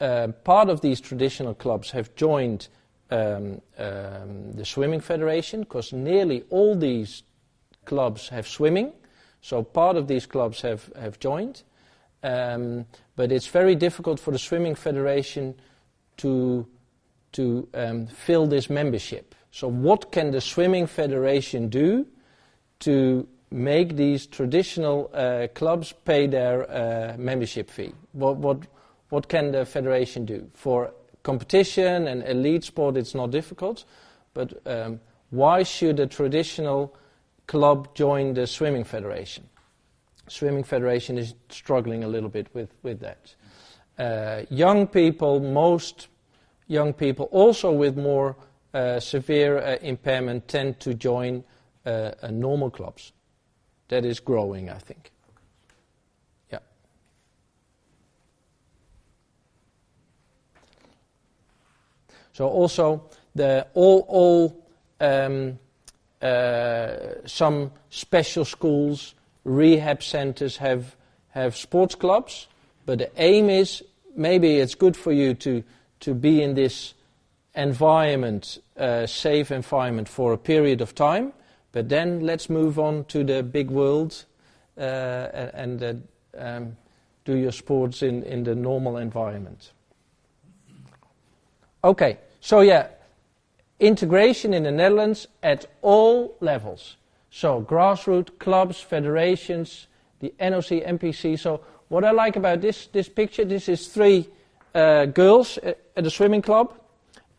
Uh, part of these traditional clubs have joined um, um, the Swimming Federation because nearly all these clubs have swimming. So part of these clubs have, have joined, um, but it's very difficult for the Swimming Federation to, to um, fill this membership. So what can the Swimming Federation do to make these traditional uh, clubs pay their uh, membership fee? What, what, what can the federation do? For competition and elite sport, it's not difficult, but um, why should a traditional club join the swimming federation? Swimming federation is struggling a little bit with, with that. Uh, young people, most young people, also with more uh, severe uh, impairment, tend to join uh, normal clubs. That is growing, I think. Yeah. So also the all all um, uh, some special schools, rehab centers have have sports clubs, but the aim is maybe it's good for you to to be in this environment, uh, safe environment for a period of time, but then let's move on to the big world uh, and uh, um, do your sports in, in the normal environment. Okay, so yeah, integration in the Netherlands at all levels. So grassroots, clubs, federations, the NOC, NPC. So what I like about this, this picture, this is three uh, girls at a swimming club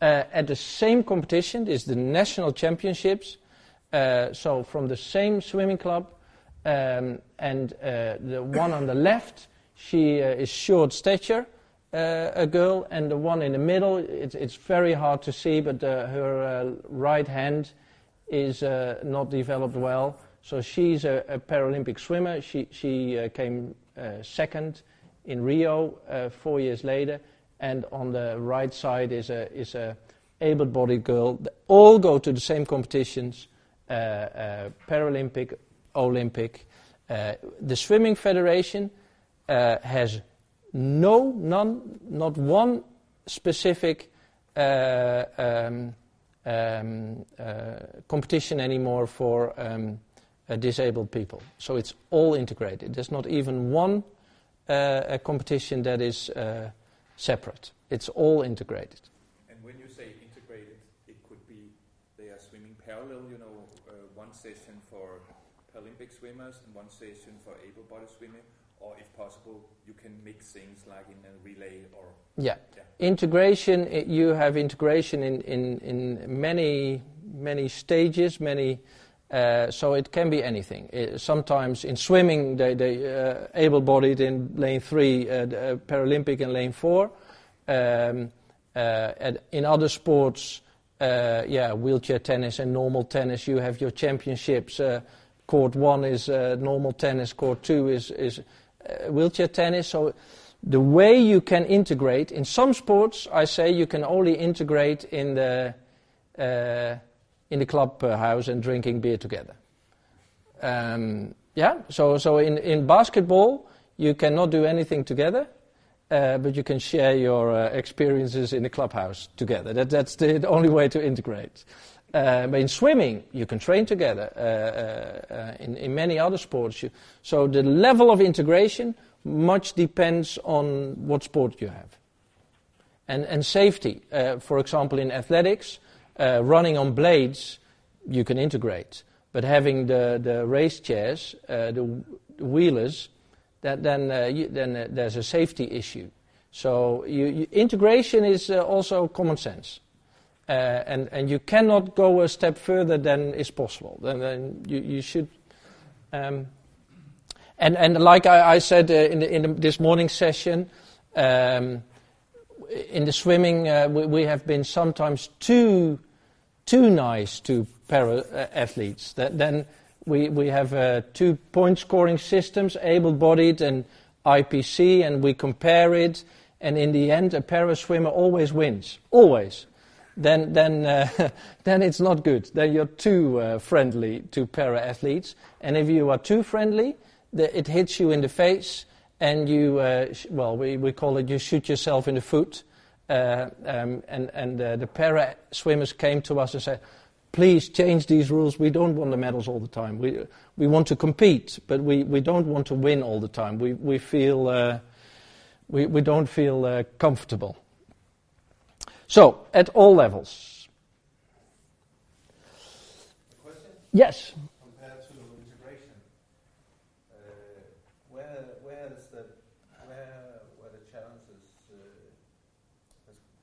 uh, at the same competition. This is the national championships. Uh, so from the same swimming club. Um, and uh, the one on the left, she uh, is short stature, uh, a girl, and the one in the middle, it's, it's very hard to see, but her right hand is not developed well. So she's a, a Paralympic swimmer. She, she came second in Rio four years later and on the right side is a is a able-bodied girl. They all go to the same competitions, uh, uh, Paralympic, Olympic. Uh, the swimming federation uh, has no, none, not one specific uh, um, um, uh, competition anymore for um, disabled people. So it's all integrated. There's not even one competition that is separate. It's all integrated. And when you say integrated, it could be they are swimming parallel, you know, uh, one session for Paralympic swimmers and one session for able-bodied swimmers, or if possible, you can mix things like in a relay or... Yeah. yeah. Integration, you have integration in, in, in many, many stages, many... Uh, so it can be anything. It, uh, sometimes in swimming, they, they uh, able-bodied in lane three, uh, uh Paralympic in lane four. Um, uh, in other sports, Uh, yeah, wheelchair tennis and normal tennis, you have your championships. Uh, court one is uh, normal tennis, court two is, is wheelchair tennis. So the way you can integrate in some sports, I say you can only integrate in the in the clubhouse and drinking beer together. Um, yeah, so, so in, in basketball, you cannot do anything together, uh, but you can share your uh, experiences in the clubhouse together. That, that's the only way to integrate. Uh, but in swimming, you can train together. Uh, uh, uh, in, in many other sports, you, so the level of integration much depends on what sport you have. And, and safety, for example, in athletics, uh, running on blades, you can integrate. But having the, the race chairs, uh, the, wheelers, that, then, uh, you, then uh, there's a safety issue. So you, you, integration is uh, also common sense. Uh, and, and you cannot go a step further than is possible. Then, then you, you should. Um, and, and like I, I said in, the, in the, this morning session, um, in the swimming, we, we have been sometimes too too nice to para athletes. That, then we, we have uh, two point scoring systems, able bodied and IPC, and we compare it. And in the end, a para swimmer always wins. Always. Then, then, uh, then it's not good. Then you're too uh, friendly to para athletes. And if you are too friendly, the, it hits you in the face, and you, uh, well, we, we call it you shoot yourself in the foot uh, um, and, and uh, the para swimmers came to us and said, please change these rules. We don't want the medals all the time. We, we want to compete, but we, we don't want to win all the time. We, we, feel, uh, we, we don't feel uh, comfortable. So, at all levels. Yes.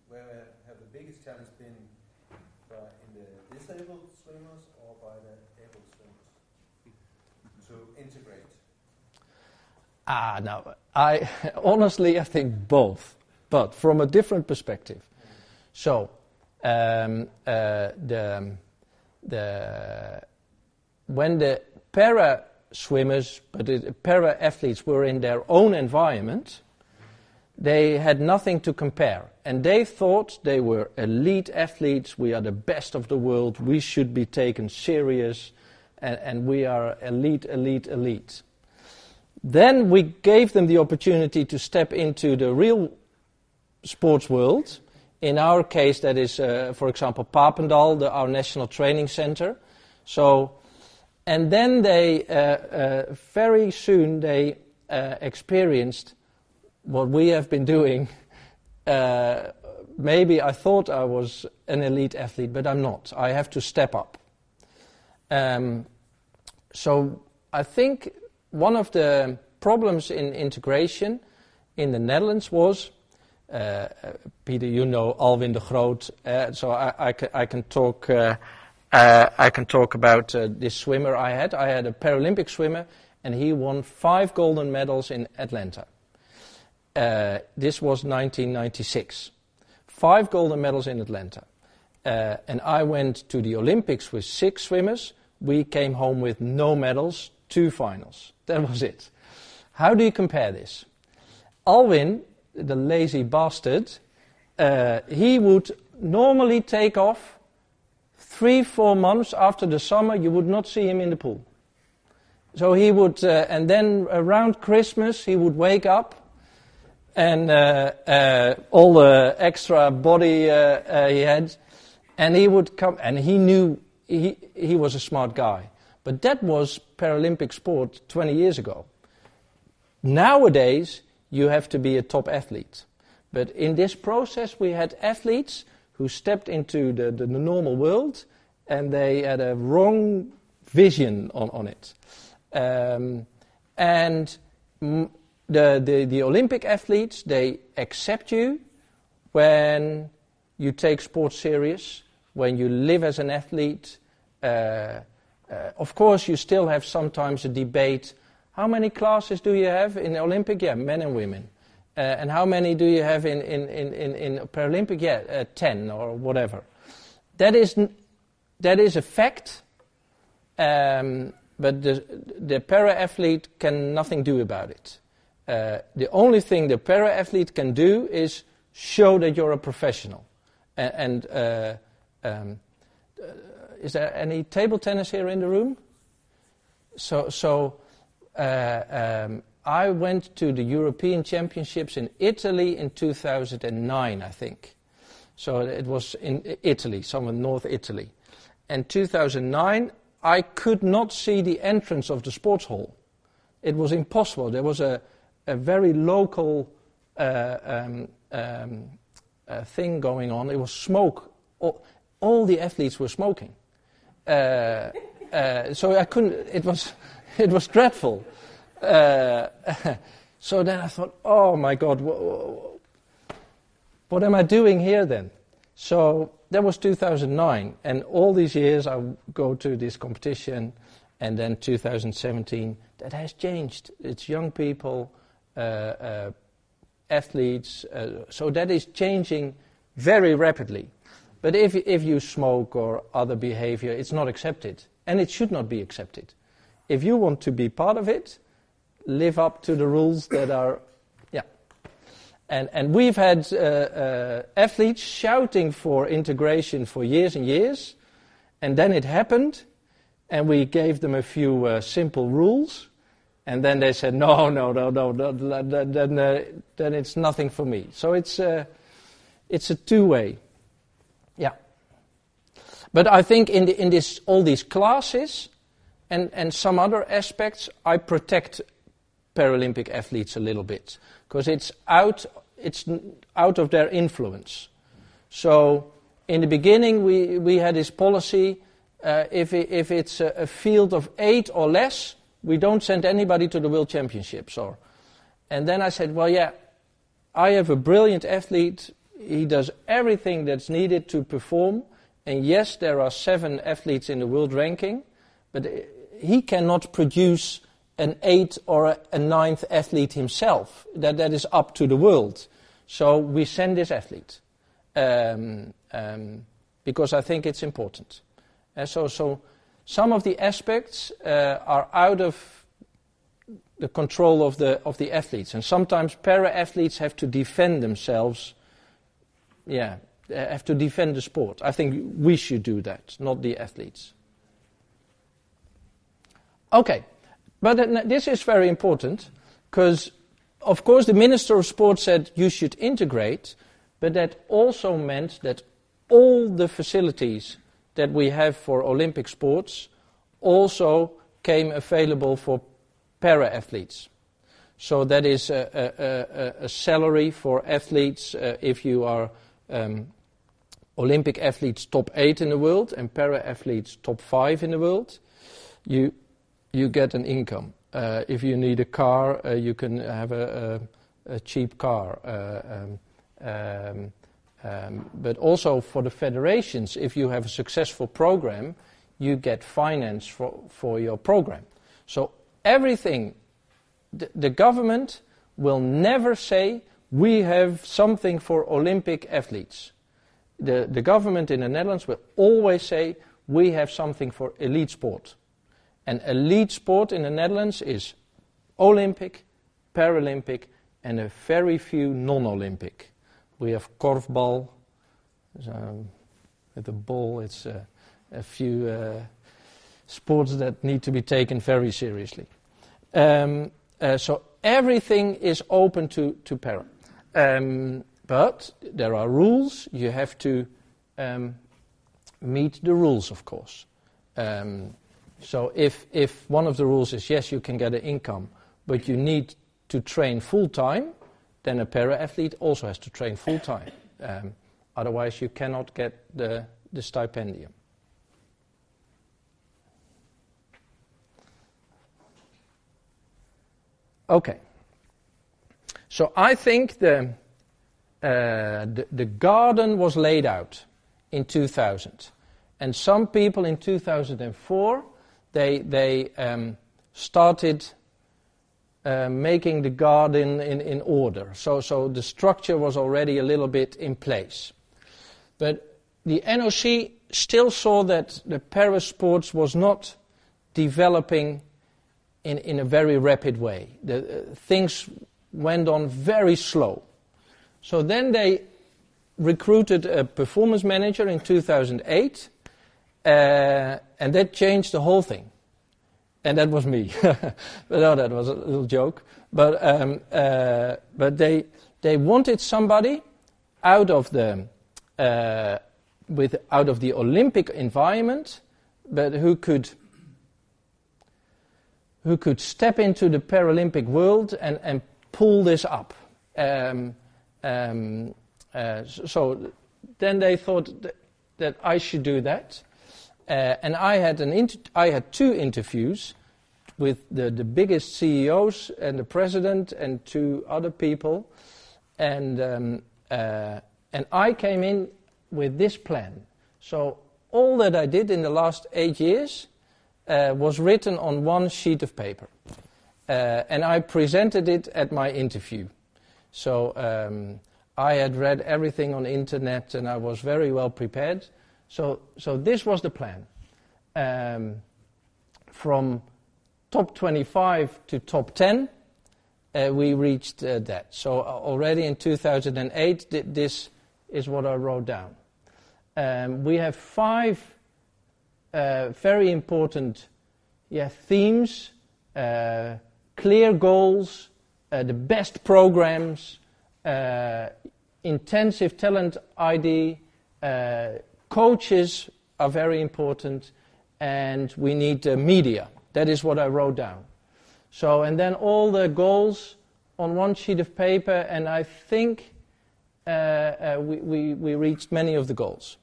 where have the biggest challenge been by in the disabled swimmers or by the able swimmers to integrate? Ah, no. I honestly, I think both, but from a different perspective. So, um, uh, the the when the para swimmers, but the para athletes were in their own environment, they had nothing to compare, and they thought they were elite athletes. We are the best of the world. We should be taken serious, and, and we are elite, elite, elite. Then we gave them the opportunity to step into the real sports world. In our case, that is, uh, for example, Papendal, the, our national training center. So, and then they uh, uh, very soon they uh, experienced what we have been doing. Uh, maybe I thought I was an elite athlete, but I'm not. I have to step up. Um, so I think one of the problems in integration in the Netherlands was, uh, Peter, you know Alwin de Groot, uh, so I, I, can, I, can, talk. Uh, uh I can talk about uh, this swimmer I had. I had a Paralympic swimmer, and he won five golden medals in Atlanta. Uh, this was 1996. Five golden medals in Atlanta. and I went to the Olympics with six swimmers. We came home with no medals, two finals. That was it. How do you compare this? Alwin, the lazy bastard, uh, he would normally take off three, four months after the summer. You would not see him in the pool. So he would, uh, and then around Christmas, he would wake up and uh, uh all the extra body uh, uh, he had, and he would come, and he knew he, he was a smart guy. But that was Paralympic sport 20 years ago. Nowadays, you have to be a top athlete. But in this process, we had athletes who stepped into the, the, the normal world and they had a wrong vision on, on it. Um, and the, the, the Olympic athletes, they accept you when you take sports serious, when you live as an athlete. Uh, uh, of course, you still have sometimes a debate. How many classes do you have in Olympic? Yeah, men and women. Uh, and how many do you have in, in, in, in, in Paralympic? Yeah, uh, 10 or whatever. That is, that is a fact, um, but the, the para athlete can nothing do about it. Uh, the only thing the para athlete can do is show that you're a professional. And, and uh, um, is there any table tennis here in the room? So, so uh, um, I went to the European Championships in Italy in 2009, I think. So it was in Italy, somewhere in North Italy. And 2009, I could not see the entrance of the sports hall. It was impossible. There was a, a very local uh, um, um, uh, thing going on. It was smoke. All, all the athletes were smoking. Uh, uh, so I couldn't, it was, it was dreadful. Uh, so then I thought, oh my God, what am I doing here then? So that was 2009, and all these years I go to this competition, and then 2017, that has changed. It's young people, uh, uh, athletes, so that is changing very rapidly. But if, if you smoke or other behavior, it's not accepted. And it should not be accepted. If you want to be part of it, live up to the rules that are, yeah. And, and we've had uh, uh, athletes shouting for integration for years and years. And then it happened, and we gave them a few uh, simple rules. And then they said, no, no, no, no, no then, uh, then it's nothing for me. So it's, uh, it's a two way. But I think in, the, in this, all these classes and, and some other aspects, I protect Paralympic athletes a little bit because it's out, it's out of their influence. So in the beginning, we, we had this policy uh, if, if it's a, a, field of eight or less, we don't send anybody to the World Championships. Or, and then I said, well, yeah, I have a brilliant athlete he does everything that's needed to perform, And yes, there are seven athletes in the world ranking, but uh, he cannot produce an eighth or a, ninth athlete himself. That, that is up to the world. So we send this athlete um, um, because I think it's important. And so, so some of the aspects uh, are out of the control of the of the athletes, and sometimes para athletes have to defend themselves. Yeah, have to defend the sport. I think we should do that, not the athletes. Okay, but this is very important because, of course, the Minister of Sport said you should integrate, but that also meant that all the facilities that we have for Olympic sports also came available for para athletes. So that is a, a, a, a salary for athletes uh, if you are um, Olympic athletes top eight in the world and para athletes top five in the world. You you get an income. Uh, if you need a car, uh, you can have a, a, a cheap car. Uh, um, um, um, but also for the federations, if you have a successful program, you get finance for, for your program. So everything, the, the government will never say, we have something for Olympic athletes. The, the government in the Netherlands will always say, we have something for elite sport. And elite sport in the Netherlands is Olympic, Paralympic, and a very few non-Olympic. We have korfbal, um, with the ball. It's uh, a few uh, sports that need to be taken very seriously. Um, uh, so everything is open to to para, um, but there are rules. You have to um, meet the rules, of course. Um, so if, if one of the rules is yes, you can get an income, but you need to train full time, then a para athlete also has to train full time. Um, otherwise, you cannot get the, the stipendium. Okay. So I think the, the, the garden was laid out in 2000. And some people in 2004 they, they um, started uh, making the garden in, in order. So, so the structure was already a little bit in place. But the NOC still saw that the para sports was not developing in, in a very rapid way. The, uh, things went on very slow. So then they recruited a performance manager in 2008 uh, and that changed the whole thing. And that was me. no, that was a little joke. But, um, uh, but they, they wanted somebody out of the, uh, with, out of the Olympic environment, but who could, who could step into the Paralympic world and, and pull this up. Um, um, uh, so then they thought that, that I should do that. Uh, and I had, an inter- I had two interviews with the, the biggest CEOs and the president and two other people. And, um, uh, and I came in with this plan. So all that I did in the last eight years uh, was written on one sheet of paper. Uh, and I presented it at my interview. So um, I had read everything on internet and I was very well prepared. So, so this was the plan. Um, from top 25 to top 10, uh, we reached uh, that. So uh, already in 2008, th- this is what I wrote down. Um, we have five uh, very important yeah, themes, uh, clear goals, uh, the best programs, intensive talent ID, coaches are very important, and we need uh, media. That is what I wrote down. So, and then all the goals on one sheet of paper, and I think uh, uh, we, we, we, reached many of the goals.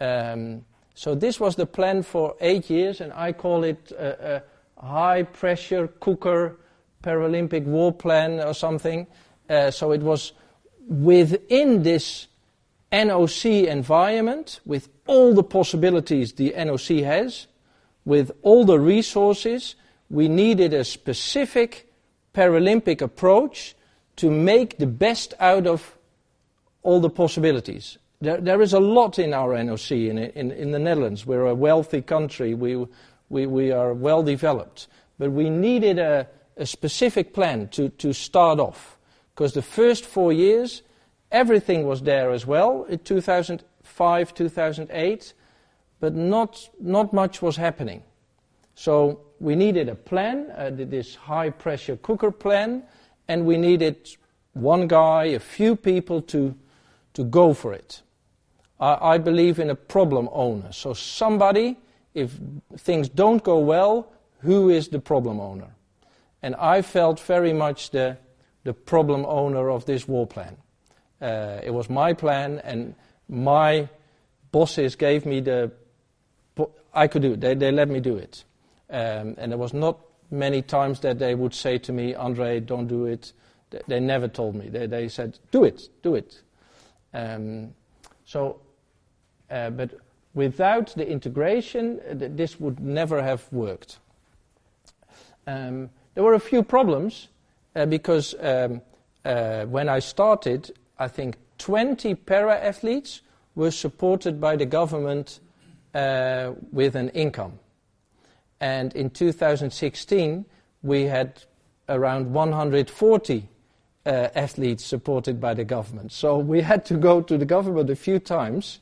Um, so this was the plan for eight years, and I call it a, a high pressure cooker Paralympic war plan or something. Uh, so it was within this NOC environment with all the possibilities the NOC has, with all the resources, we needed a specific Paralympic approach to make the best out of all the possibilities. There, there is a lot in our NOC in, in, in the Netherlands. We're a wealthy country, we, we, we are well developed. But we needed a, a specific plan to, to start off. Because the first four years, everything was there as well in 2005, 2008, but not, not much was happening. So we needed a plan, uh, this high pressure cooker plan, and we needed one guy, a few people to, to go for it. I, I believe in a problem owner. So somebody, if things don't go well, who is the problem owner? And I felt very much the, the problem owner of this war plan. Uh, it was my plan, and my bosses gave me the. I could do it. They, they let me do it. Um, and there was not many times that they would say to me, Andre, don't do it. They, they never told me. They, they said, do it, do it. Um, so, uh, but without the integration, uh, this would never have worked. Um, there were a few problems uh, because um, uh, when I started, I think 20 para athletes were supported by the government uh, with an income. And in 2016, we had around 140 uh, athletes supported by the government. So we had to go to the government a few times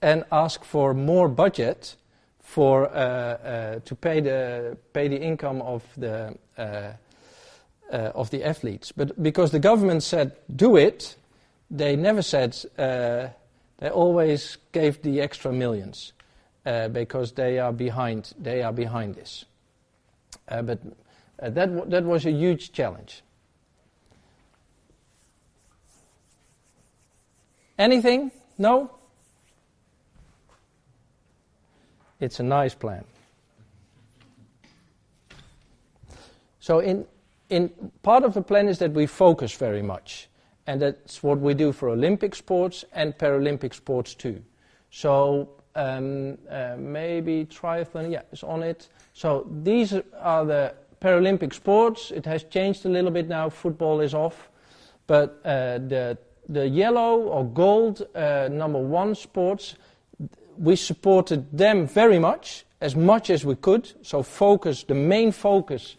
and ask for more budget for, uh, uh, to pay the, pay the income of the, uh, of the athletes. But because the government said, do it, they never said, they always gave the extra millions because they are behind, they are behind this. But that, that was a huge challenge. Anything? No? It's a nice plan. So, in, in part of the plan is that we focus very much, and that's what we do for Olympic sports and Paralympic sports too. So, um, uh, maybe triathlon, yeah, is on it. So these are the Paralympic sports. It has changed a little bit now. Football is off, but uh, the the yellow or gold uh, number one sports, we supported them very much, as much as we could. So focus, the main focus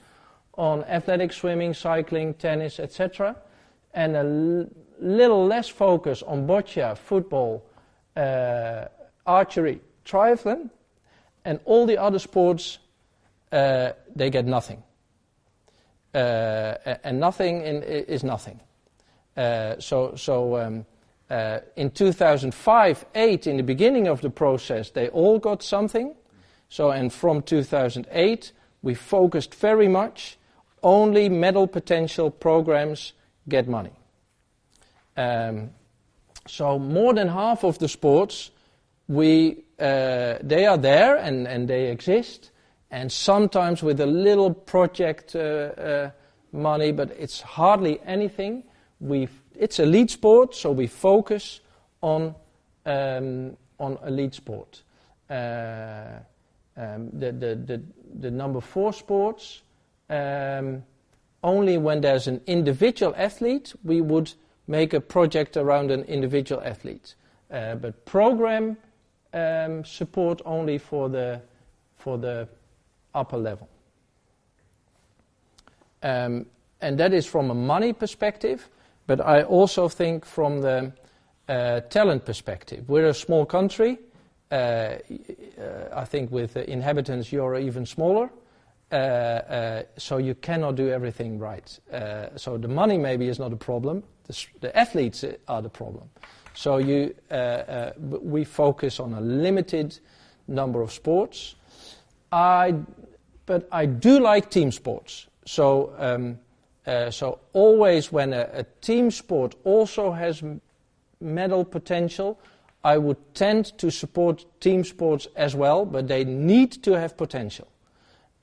on athletic swimming, cycling, tennis, etc., and a little less focus on boccia, football, uh, archery, triathlon, and all the other sports, uh, they get nothing. Uh, and nothing in, is nothing. Uh, so, so um, uh, in 2005, 8, in the beginning of the process, they all got something. So, and from 2008, we focused very much. Only medal potential programs get money. Um, so more than half of the sports we, uh, they are there and, and they exist, and sometimes with a little project uh, uh, money, but it's hardly anything. We, it's elite sport, so we focus on, um, on elite sport. Uh, um, the, the, the, the, number four sports, um, only when there's an individual athlete, we would make a project around an individual athlete. Uh, but program um, support only for the, for the upper level. Um, and that is from a money perspective, but I also think from the uh, talent perspective. We're a small country. Uh, uh, I think with inhabitants, you're even smaller. Uh, uh, so you cannot do everything right. So the money maybe is not a problem. The, the athletes are the problem. So you, we focus on a limited number of sports. I, but I do like team sports. So, um, uh, so always when a, a, team sport also has medal potential, I would tend to support team sports as well, but they need to have potential.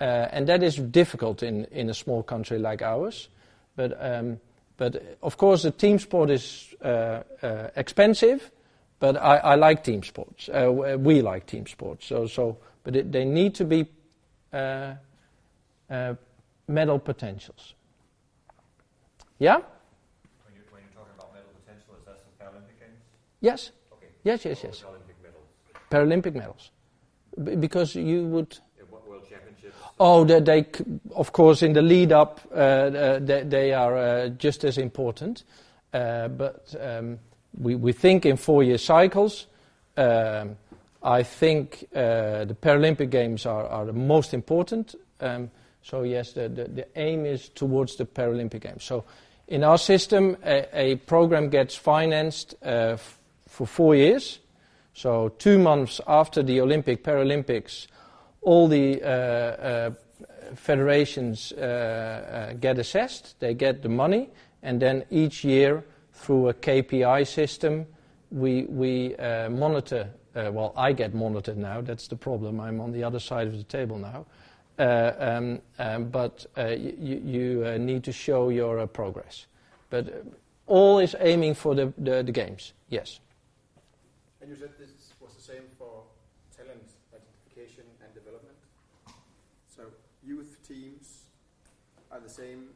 Uh, and that is difficult in, in a small country like ours. But um, but of course, the team sport is uh, uh, expensive, but I, I like team sports. Uh, we like team sports. So, so but it, they need to be medal potentials. Yeah? When, you, when you're talking about medal potential, is that Paralympic Games? Yes. Okay. Yes, yes, yes. the Olympic medals? Paralympic medals. B- because you would. Yeah, World Championships? Oh, they, they of course, in the lead up, uh, uh, they, they are uh, just as important. Uh, but um, we, we think in four year cycles. Um, I think uh, the Paralympic Games are, are the most important. Um, so, yes, the, the, the aim is towards the Paralympic Games. So, in our system, a, program gets financed uh, for four years. So, two months after the Olympic, Paralympics, all the uh, uh, federations get assessed, they get the money, and then each year, through a KPI system, we, monitor. Well, I get monitored now, that's the problem. I'm on the other side of the table now. Uh, um, um, but uh, you, you uh, need to show your uh, progress. But uh, all is aiming for the, the, the games, yes. And you said this was the same for talent identification and development. So youth teams are the same;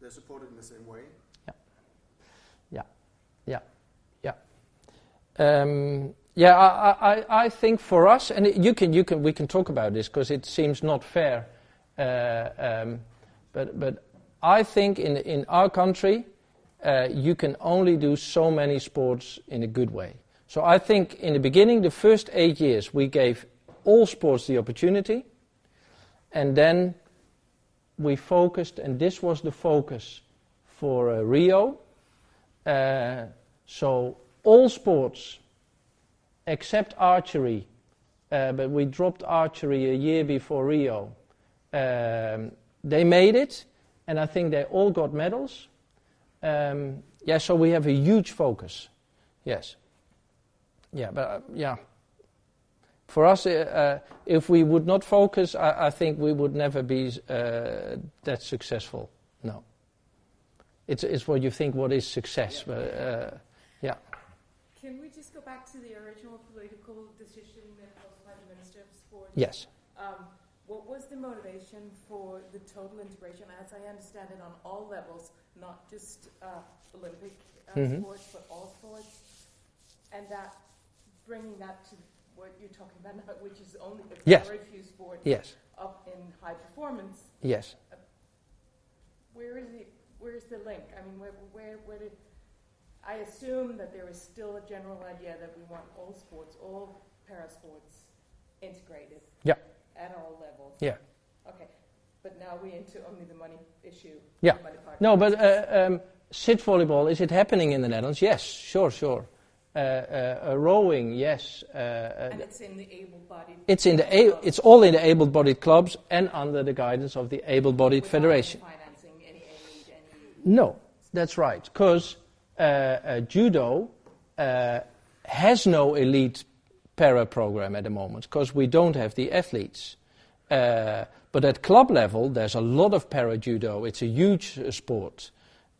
they're supported in the same way. Yeah. Yeah. Yeah. Yeah. Um, yeah, I, I, I think for us, and you can, you can, we can talk about this because it seems not fair. Uh, um, but, but I think in, in our country, uh, you can only do so many sports in a good way. So I think in the beginning, the first eight years, we gave all sports the opportunity, and then we focused, and this was the focus for uh, Rio. Uh, so all sports except archery, uh, but we dropped archery a year before Rio. Um, they made it, and I think they all got medals. Um, yeah, so we have a huge focus. Yes. Yeah, but uh, yeah. For us, uh, uh, if we would not focus, I, I think we would never be uh, that successful. No. It's, it's what you think what is success. But, uh, yeah. Can we just go back to the political decision that was by the Minister of Sport? Yes. Um, what was the motivation for the total integration, as I understand it, on all levels, not just uh, Olympic uh, Mhm. sports, but all sports, and that bringing that to what you're talking about now, which is only a Yes. very few sports Yes. up in high performance. Yes. Where is the where is the link? I mean, where where where did I assume that there is still a general idea that we want all sports, all para sports, integrated. Yeah. At all levels. Yeah. Okay, but now we're into only the money issue. Yeah. Money. No, but uh, um, sit volleyball, is it happening in the Netherlands? Yes, sure, sure. Uh, uh, uh, rowing, yes. Uh, uh, And it's in the able-bodied. it's, in the a- it's all in the able bodied clubs and under the guidance of the able bodied without federation. Financing any aid, any. No, that's right. Because uh, uh, judo uh, has no elite para program at the moment because we don't have the athletes. Uh, but at club level, there's a lot of para judo. It's a huge uh, sport.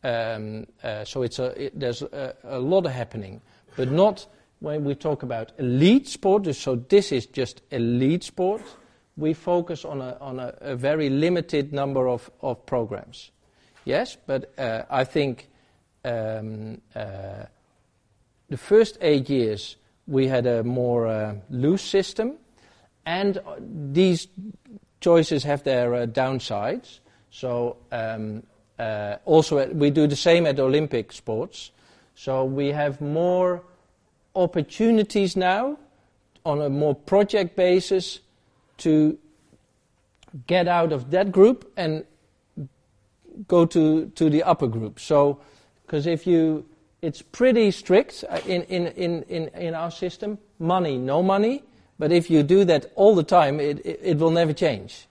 Um, uh, so it's a, it, there's a, a lot happening. But not when we talk about elite sport. So this is just elite sport. We focus on a, on a, a very limited number of, of programs. Yes, but uh, I think um, uh, the first eight years we had a more uh, loose system, and uh, these choices have their uh, downsides. So um, uh, also at, we do the same at Olympic sports. So we have more opportunities now on a more project basis to get out of that group and go to, to the upper group. So, because if you, it's pretty strict uh, in, in, in, in, in our system money, no money. But if you do that all the time, it, it, it will never change.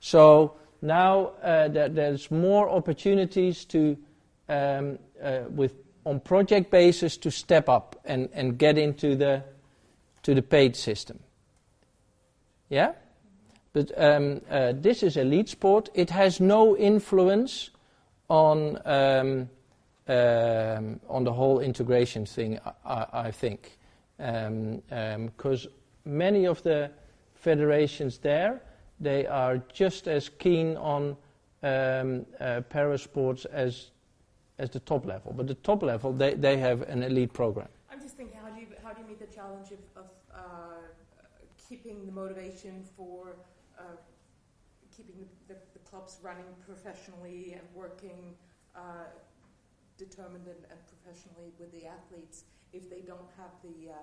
So now uh, there, there's more opportunities to, um, uh, with, on project basis, to step up and, and get into the, to the paid system. Yeah? But um, uh, this is elite sport. It has no influence on um, um, on the whole integration thing. I, I, think Because many of the federations there, they are just as keen on um, uh, para sports as as the top level. But the top level, they, they have an elite program. I'm just thinking, how do you how do you meet the challenge of, of uh, keeping the motivation for uh, keeping the, the, the, clubs running professionally and working uh, determined and, and, professionally with the athletes if they don't have the uh,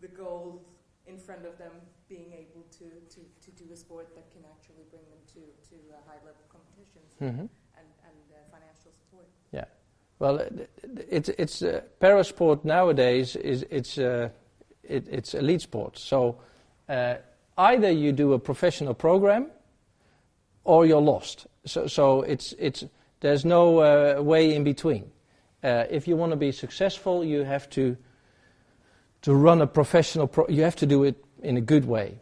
the goal in front of them being able to, to, to do a sport that can actually bring them to, to uh, high level competitions mm-hmm. and, and uh, financial support. Yeah. Well, it's it's uh, parasport nowadays is it's uh, it, it's elite sport. So uh, either you do a professional program, or you're lost. So so it's it's there's no uh, way in between. Uh, if you want to be successful, you have to to run a professional. Pro- you have to do it in a good way.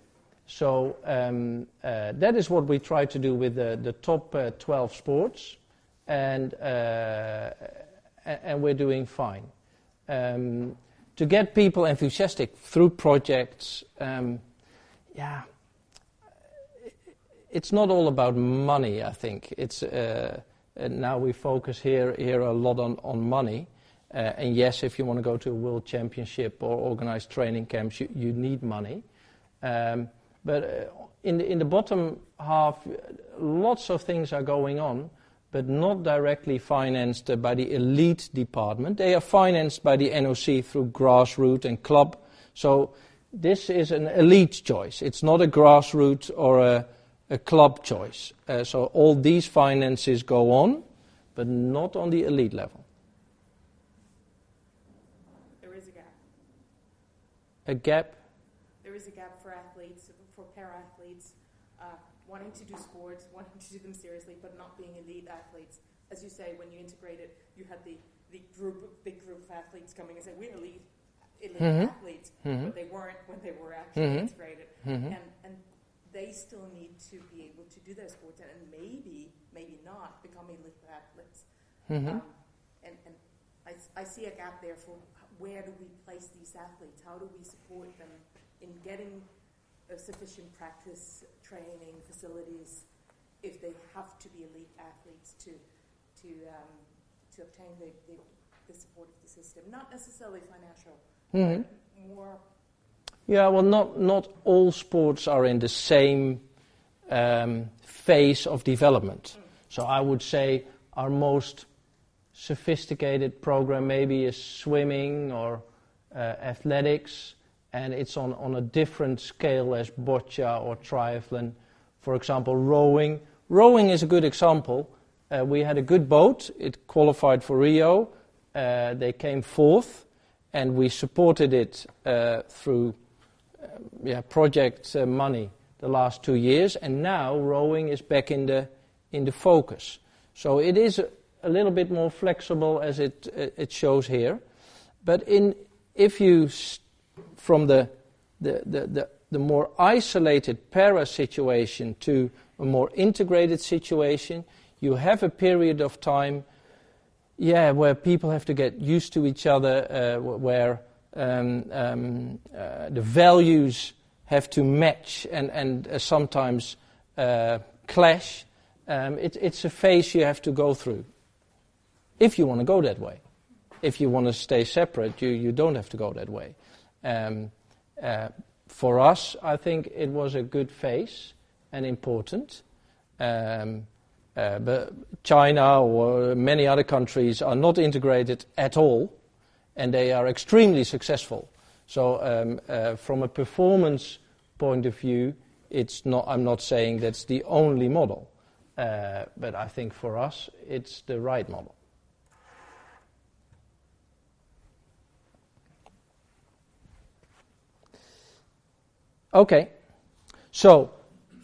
So um, uh, that is what we try to do with the, the top 12 sports and uh, and we're doing fine. Um, to get people enthusiastic through projects, um, yeah, it's not all about money. I think it's now we focus here here a lot on on money. Uh, and yes, if you want to go to a world championship or organize training camps, you, you need money. Um, but uh, in the in the bottom half, lots of things are going on but not directly financed by the elite department. They are financed by the NOC through grassroots and club. So this is an elite choice. It's not a grassroots or a, a club choice. Uh, so all these finances go on, but not on the elite level. There is a gap. A gap? There is a gap for athletes, for para athletes, uh, wanting to do sports, wanting to do them seriously, but not being elite athletes. As you say, when you integrated, you had the, the group, big group of athletes coming and saying, we're elite, elite mm-hmm. athletes, mm-hmm. but they weren't when they were actually mm-hmm. integrated. Mm-hmm. And they still need to be able to do their sports and, and maybe, maybe not become elite athletes. Mm-hmm. Um, and and I, I see a gap there for where do we place these athletes? How do we support them in getting sufficient practice, training, facilities, if they have to be elite athletes to to um, to obtain the, the, the, support of the system, not necessarily financial, mm-hmm. more. Yeah, well, not not all sports are in the same um, phase of development. So I would say our most sophisticated program maybe is swimming or uh, athletics, and it's on, on a different scale as boccia or triathlon. For example, rowing Rowing is a good example. Uh, we had a good boat. It qualified for Rio. Uh, they came fourth, and we supported it uh, through yeah, project uh, money the last two years. And now rowing is back in the in the focus. So it is a, a little bit more flexible as it it shows here. But in if you from the the, the, the, the more isolated para situation to a more integrated situation. You have a period of time, yeah, where people have to get used to each other, uh, where um, um, uh, the values have to match and, and uh, sometimes uh, clash. Um, it, it's a phase you have to go through if you want to go that way. If you want to stay separate, you, you don't have to go that way. Um, uh, for us, I think it was a good phase and important. Um, uh, but China or many other countries are not integrated at all, and they are extremely successful. So, um, uh, from a performance point of view, it's not. I'm not saying that's the only model, uh, but I think for us, it's the right model. Okay, so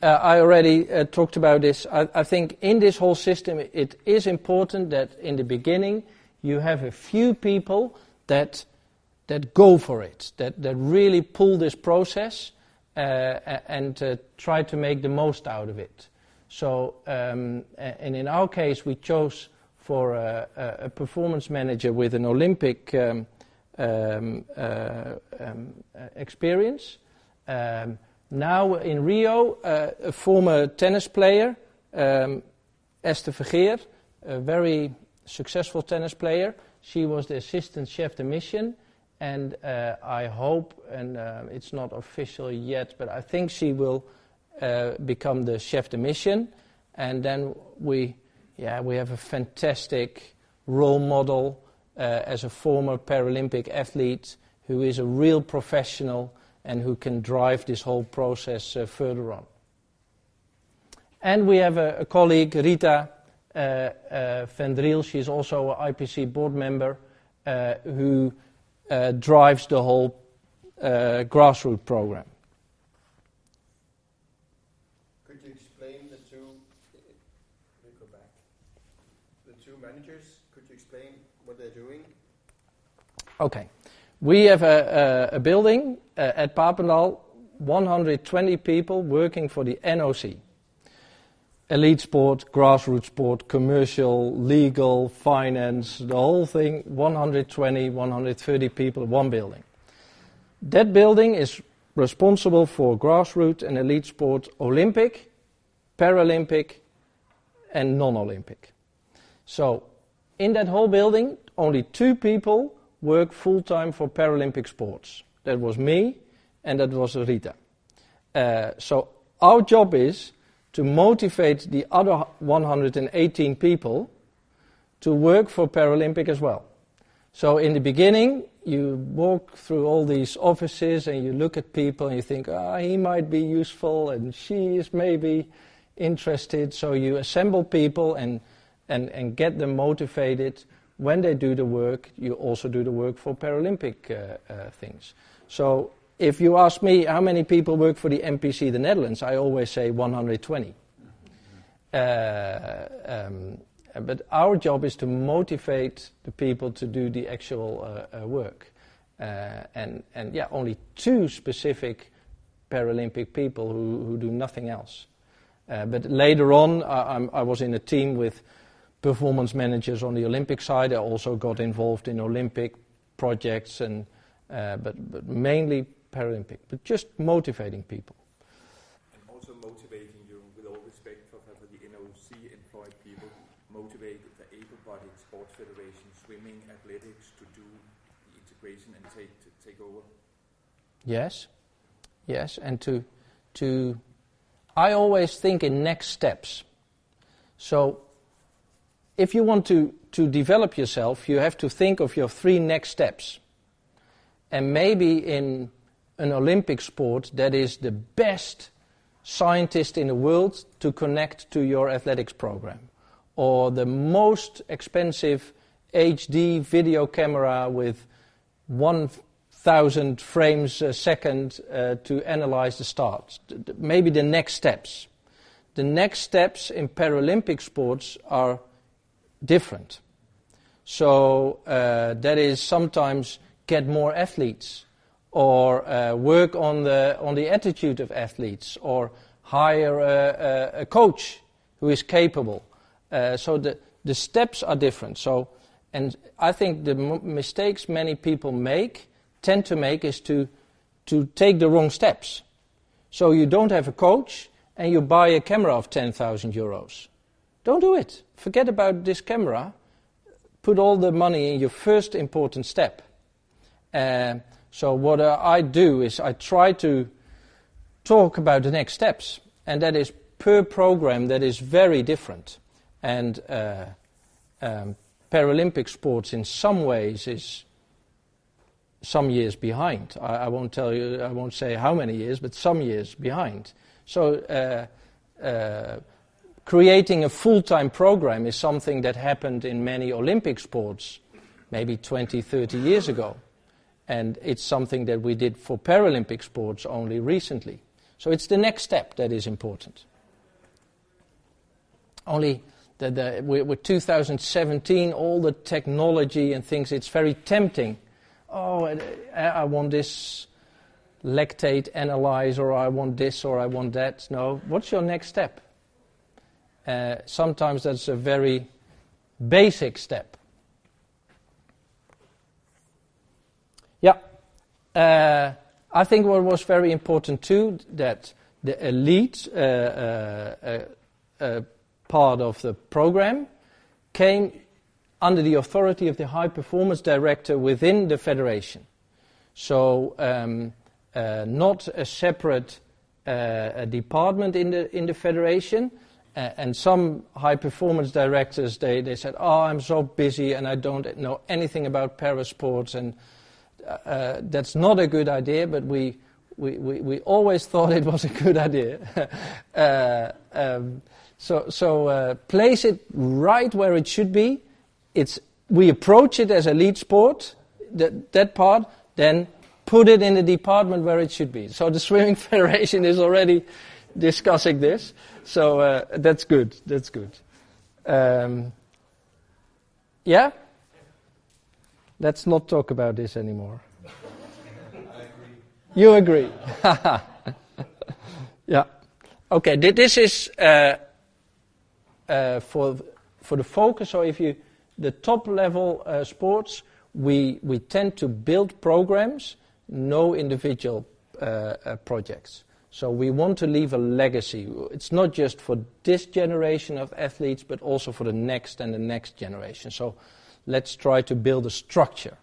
uh, I already uh, talked about this. I, I, think in this whole system, it is important that in the beginning you have a few people that that go for it, that that really pull this process uh, and uh, try to make the most out of it. So, um, and in our case, we chose for a, a performance manager with an Olympic um, um, uh, um, uh, experience. Um, now in Rio, uh, a former tennis player, um, Esther Vergeer, a very successful tennis player. She was the assistant chef de mission, and uh, I hope, and uh, it's not official yet, but I think she will uh, become the chef de mission, and then we, yeah, we have a fantastic role model uh, as a former Paralympic athlete who is a real professional and who can drive this whole process uh, further on. And we have a, a colleague, Rita Van Driel. She's also an IPC board member uh, who uh, drives the whole uh, grassroots program. Could you explain the two? Let me go back. The two managers. Could you explain what they're doing? Okay. We have a, building uh, at Papendal, 120 people working for the NOC. Elite sport, grassroots sport, commercial, legal, finance, the whole thing, 120, 130 people, one building. That building is responsible for grassroots and elite sport, Olympic, Paralympic, and non Olympic. So, in that whole building, only two people work full time for Paralympic sports. That was me, and that was Rita. Uh, so, our job is to motivate the other 118 people to work for Paralympic as well. So, in the beginning, you walk through all these offices and you look at people and you think, ah, he might be useful and she is maybe interested. So, you assemble people and, and, and get them motivated when they do the work, you also do the work for Paralympic uh, uh, things. So if you ask me how many people work for the NPC the Netherlands, I always say 120. Uh, um, but our job is to motivate the people to do the actual uh, uh, work. Uh, and, and yeah, only two specific Paralympic people who, who do nothing else. but later on, I, I was in a team with performance managers on the Olympic side. I also got involved in Olympic projects, and, uh, but, but mainly Paralympic. But just motivating people. And also motivating you, with all respect for, for the NOC employed people, motivate the able-bodied sports federation, swimming, athletics, to do the integration and take to take over. Yes, yes, and to to. I always think in next steps. So if you want to, to develop yourself, you have to think of your three next steps. And maybe in an Olympic sport, that is the best scientist in the world to connect to your athletics program, or the most expensive HD video camera with 1,000 frames a second uh, to analyze the starts. Maybe the next steps. The next steps in Paralympic sports are different. So uh, that is sometimes get more athletes, or uh, work on the on the attitude of athletes, or hire a, a, a coach who is capable. Uh, so the the steps are different. So, and I think the m- mistakes many people make tend to make is to to take the wrong steps. So you don't have a coach and you buy a camera of ten thousand euros. Don't do it. Forget about this camera. Put all the money in your first important step. Uh, so, what uh, I do is I try to talk about the next steps, and that is per program that is very different. And uh, um, Paralympic sports, in some ways, is some years behind. I, I, won't tell you, I won't say how many years, but some years behind. So, uh, uh creating a full-time program is something that happened in many Olympic sports maybe 20, 30 years ago. And it's something that we did for Paralympic sports only recently. So it's the next step that is important. Only the, the, with 2017, all the technology and things, it's very tempting. Oh, I want this lactate analyzer, or I want this, or I want that. No, what's your next step? Uh, sometimes that's a very basic step. Yeah. Uh, I think what was very important too that the elite uh, uh, uh, uh, part of the program came under the authority of the high performance director within the federation. So, um, uh, not a separate a department in the, in the federation. And some high performance directors, they, they said, Oh, I'm so busy and I don't know anything about parasports. And uh, that's not a good idea, but we, we, we, we, always thought it was a good idea. Uh, um, so so uh, place it right where it should be. It's, we approach it as elite sport, that, that part, then put it in the department where it should be. So the Swimming Federation is already discussing this. So uh, that's good. That's good. Um, yeah? Let's not talk about this anymore. You agree? yeah. Okay. This is uh, uh, for for the focus. So if you the top level uh, sports, we we tend to build programs, no individual uh, uh, projects. So we want to leave a legacy. It's not just for this generation of athletes, but also for the next and the next generation. So let's try to build a structure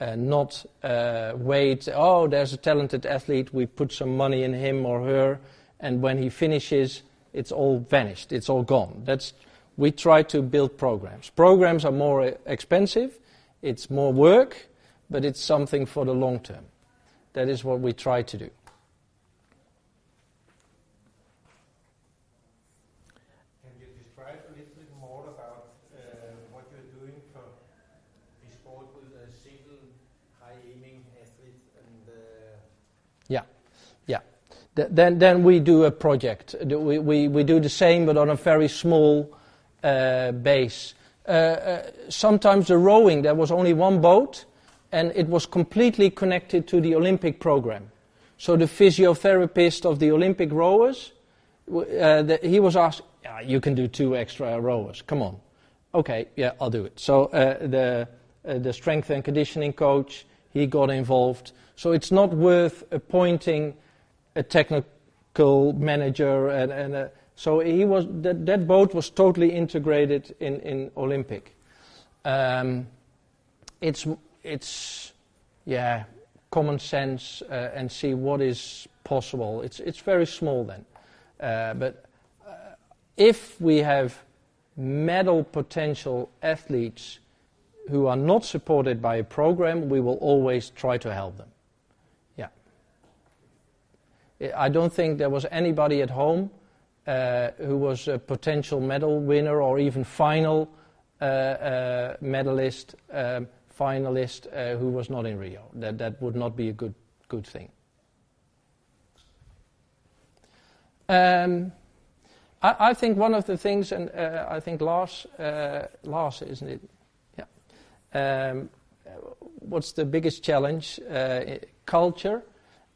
uh, not uh, wait, oh, there's a talented athlete, we put some money in him or her, and when he finishes, it's all vanished, it's all gone. That's, we try to build programs. Programs are more expensive, it's more work, but it's something for the long term. That is what we try to do. Then, we do a project. We, do the same, but on a very small uh, base. Uh, uh, sometimes the rowing, there was only one boat, and it was completely connected to the Olympic program. So the physiotherapist of the Olympic rowers, he was asked, yeah, "You can do two extra rowers. Come on." Okay, yeah, I'll do it. So the the strength and conditioning coach, he got involved. So it's not worth appointing a technical manager, and, and uh, so he was that, that boat was totally integrated in, in Olympic. Um, it's it's yeah common sense uh, and see what is possible. It's it's very small then, uh, but uh, if we have medal potential athletes who are not supported by a program, we will always try to help them. I don't think there was anybody at home uh, who was a potential medal winner or even final uh, uh, medalist, um, finalist uh, who was not in Rio. That, that would not be a good, good thing. Um, I, I, think one of the things, and uh, I think Lars, uh, Lars, isn't it? Yeah. Um, what's the biggest challenge? culture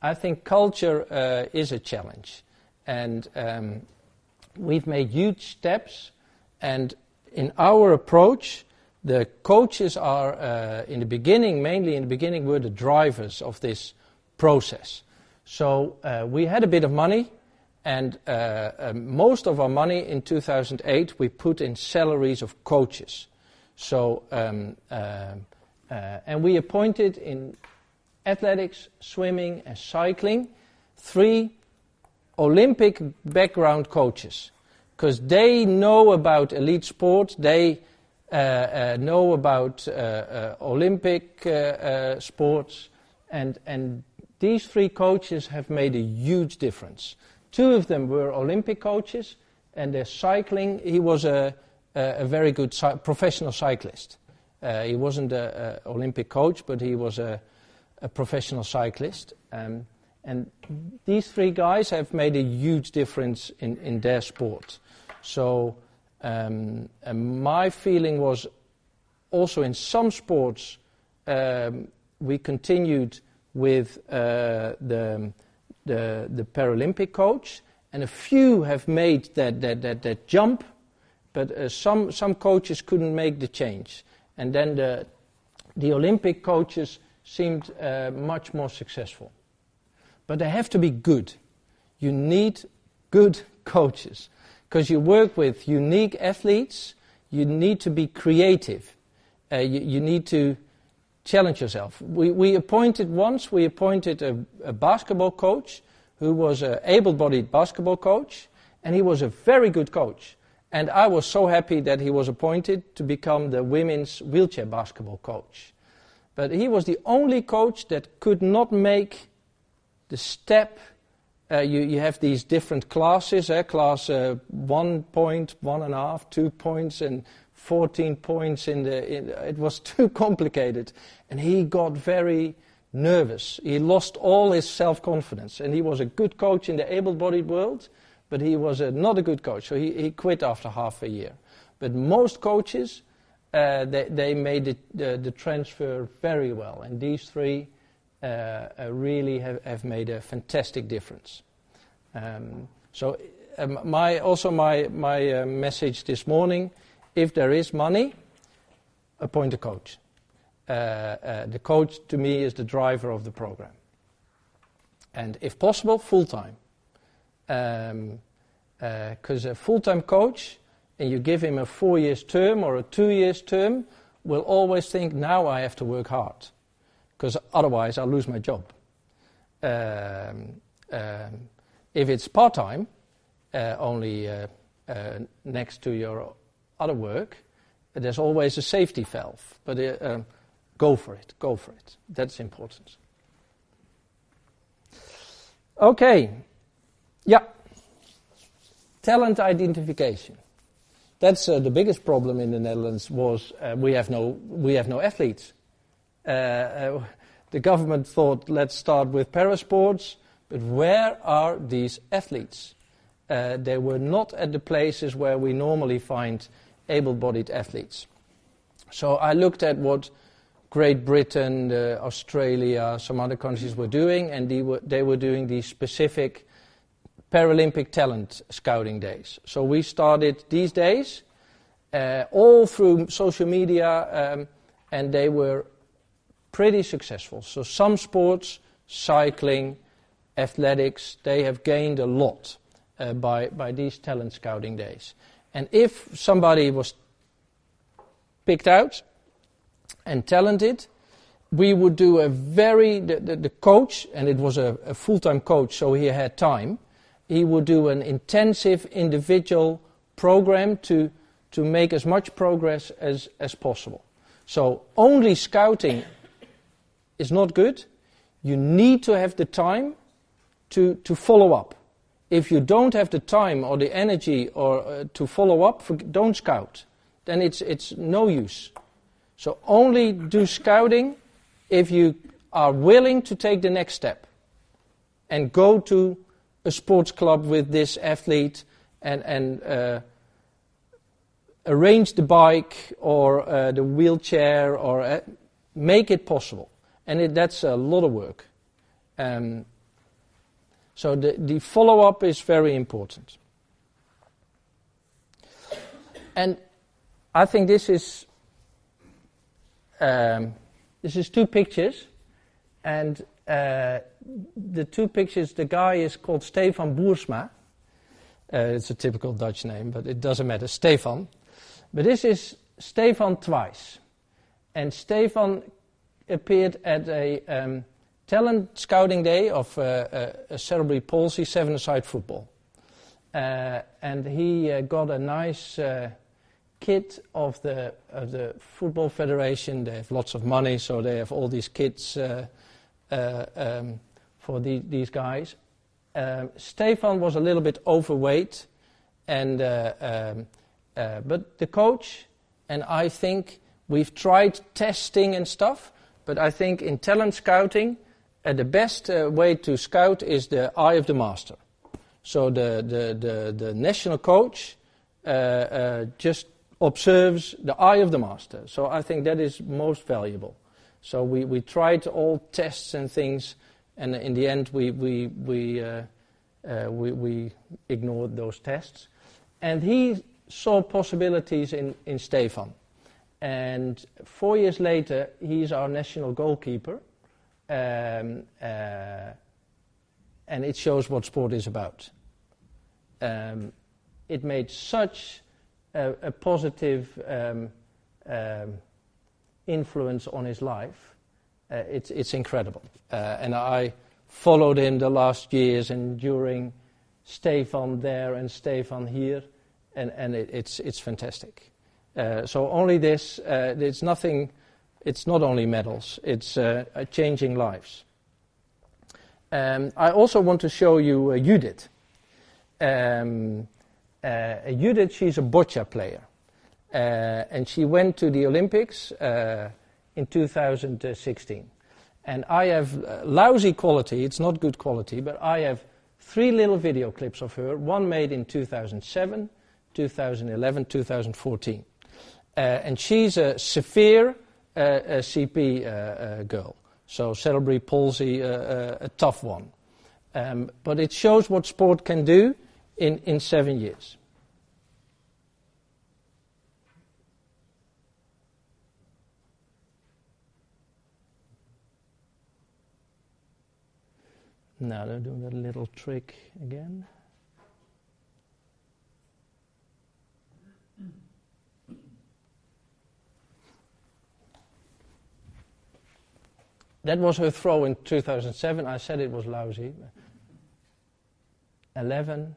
I think culture uh, is a challenge. And um, we've made huge steps. And in our approach, the coaches are, uh, in the beginning, mainly in the beginning, were the drivers of this process. So uh, we had a bit of money, and uh, uh, most of our money in 2008 we put in salaries of coaches. So, um, uh, and we appointed in athletics, swimming, and cycling, three Olympic background coaches. Because they know about elite sports, they uh, uh, know about uh, uh Olympic uh, uh, sports, and, and these three coaches have made a huge difference. Two of them were Olympic coaches, and their cycling, he was a, a, a very good professional cyclist. he wasn't an Olympic coach, but he was a, a professional cyclist. Um, and these three guys have made a huge difference in, in their sport. So um, my feeling was also in some sports um, we continued with uh, the, the, the Paralympic coach, and a few have made that, that, that, that jump, but uh, some, some coaches couldn't make the change. And then the, the Olympic coaches seemed uh, much more successful. But they have to be good. You need good coaches because you work with unique athletes. You need to be creative. Uh, you, you, need to challenge yourself. We, we appointed once, we appointed a, a basketball coach who was an able bodied basketball coach, and he was a very good coach. And I was so happy that he was appointed to become the women's wheelchair basketball coach. But he was the only coach that could not make the step. Uh, you, you have these different classes, eh? class uh, one point, one and a half, two points, and 14 points in the. In, it was too complicated. And he got very nervous. He lost all his self confidence. And he was a good coach in the able bodied world but he was a, not a good coach, so he, he quit after half a year. But most coaches, uh, they, they made it, the, the transfer very well, and these three uh, uh, really have, have made a fantastic difference. Um, so, um, my, also my, my uh, message this morning if there is money, appoint a coach. Uh, uh, the coach, to me, is the driver of the program. And if possible, full time because um, uh, a full-time coach and you give him a four years term or a two years term will always think now I have to work hard because otherwise I'll lose my job. Um, um, if it's part-time, uh, only uh, uh, next to your other work, there's always a safety valve. But uh, um, go for it, go for it. That's important. Okay, yeah. Talent identification. That's uh, the biggest problem in the Netherlands was uh, we, have no, we have no athletes. Uh, uh the government thought, let's start with parasports, but where are these athletes? Uh, they were not at the places where we normally find able-bodied athletes. So I looked at what Great Britain, uh, Australia, some other countries were doing, and they were, they were doing these specific Paralympic talent scouting days. So we started these days uh, all through social media, um, and they were pretty successful. So some sports, cycling, athletics, they have gained a lot uh, by, by these talent scouting days. And if somebody was picked out, and talented, we would do a very, the, the, the coach, and it was a, a full time coach, so he had time, he would do an intensive individual program to, to make as much progress as, as possible. So only scouting is not good. You need to have the time to, to follow up. If you don't have the time or the energy or uh, to follow up, don't scout. Then it's, it's no use. So only do scouting if you are willing to take the next step and go to a sports club with this athlete and, and uh, arrange the bike or uh, the wheelchair or uh, make it possible. And it, that's a lot of work. Um, so the, the follow up is very important. And I think this is um, this is two pictures, and uh, the two pictures, the guy is called Stefan Boersma. Uh, it's a typical Dutch name, but it doesn't matter. Stefan. But this is Stefan twice. And Stefan appeared at a um, talent scouting day of uh, uh a cerebral palsy seven-a-side football. Uh, and he uh, got a nice kit of the of the football federation. They have lots of money, so they have all these kits uh, uh, um, for the, these guys. Um, Stefan was a little bit overweight, and uh, um, uh, but the coach and I think we've tried testing and stuff. But I think in talent scouting, uh, the best uh, way to scout is the eye of the master. So the the the, the national coach just observes the eye of the master. So I think that is most valuable. So we, we tried all tests and things, and in the end we, we, we, uh, uh, we, we ignored those tests. And he saw possibilities in, in Stefan. And four years later, he's our national goalkeeper. um, uh, and it shows what sport is about. Um, it made such a, a positive um, um, influence on his life. Uh, it's, it's incredible. Uh, and I followed him the last years and during Stefan there and Stefan here, and, and it, it's, it's fantastic. Uh, so only this, uh, it's nothing, it's not only medals, it's uh, changing lives. Um, I also want to show you uh, Judith. Um, Judith, she's a boccia player. And she went to the Olympics in 2016. And I have uh, lousy quality, it's not good quality, but I have three little video clips of her, one made in 2007, 2011, 2014. Uh, and she's a severe uh, a CP girl, so cerebral palsy, a tough one. Um, but it shows what sport can do in, in seven years. Now they're doing that little trick again. That was her throw in 2007. I said it was lousy. 11.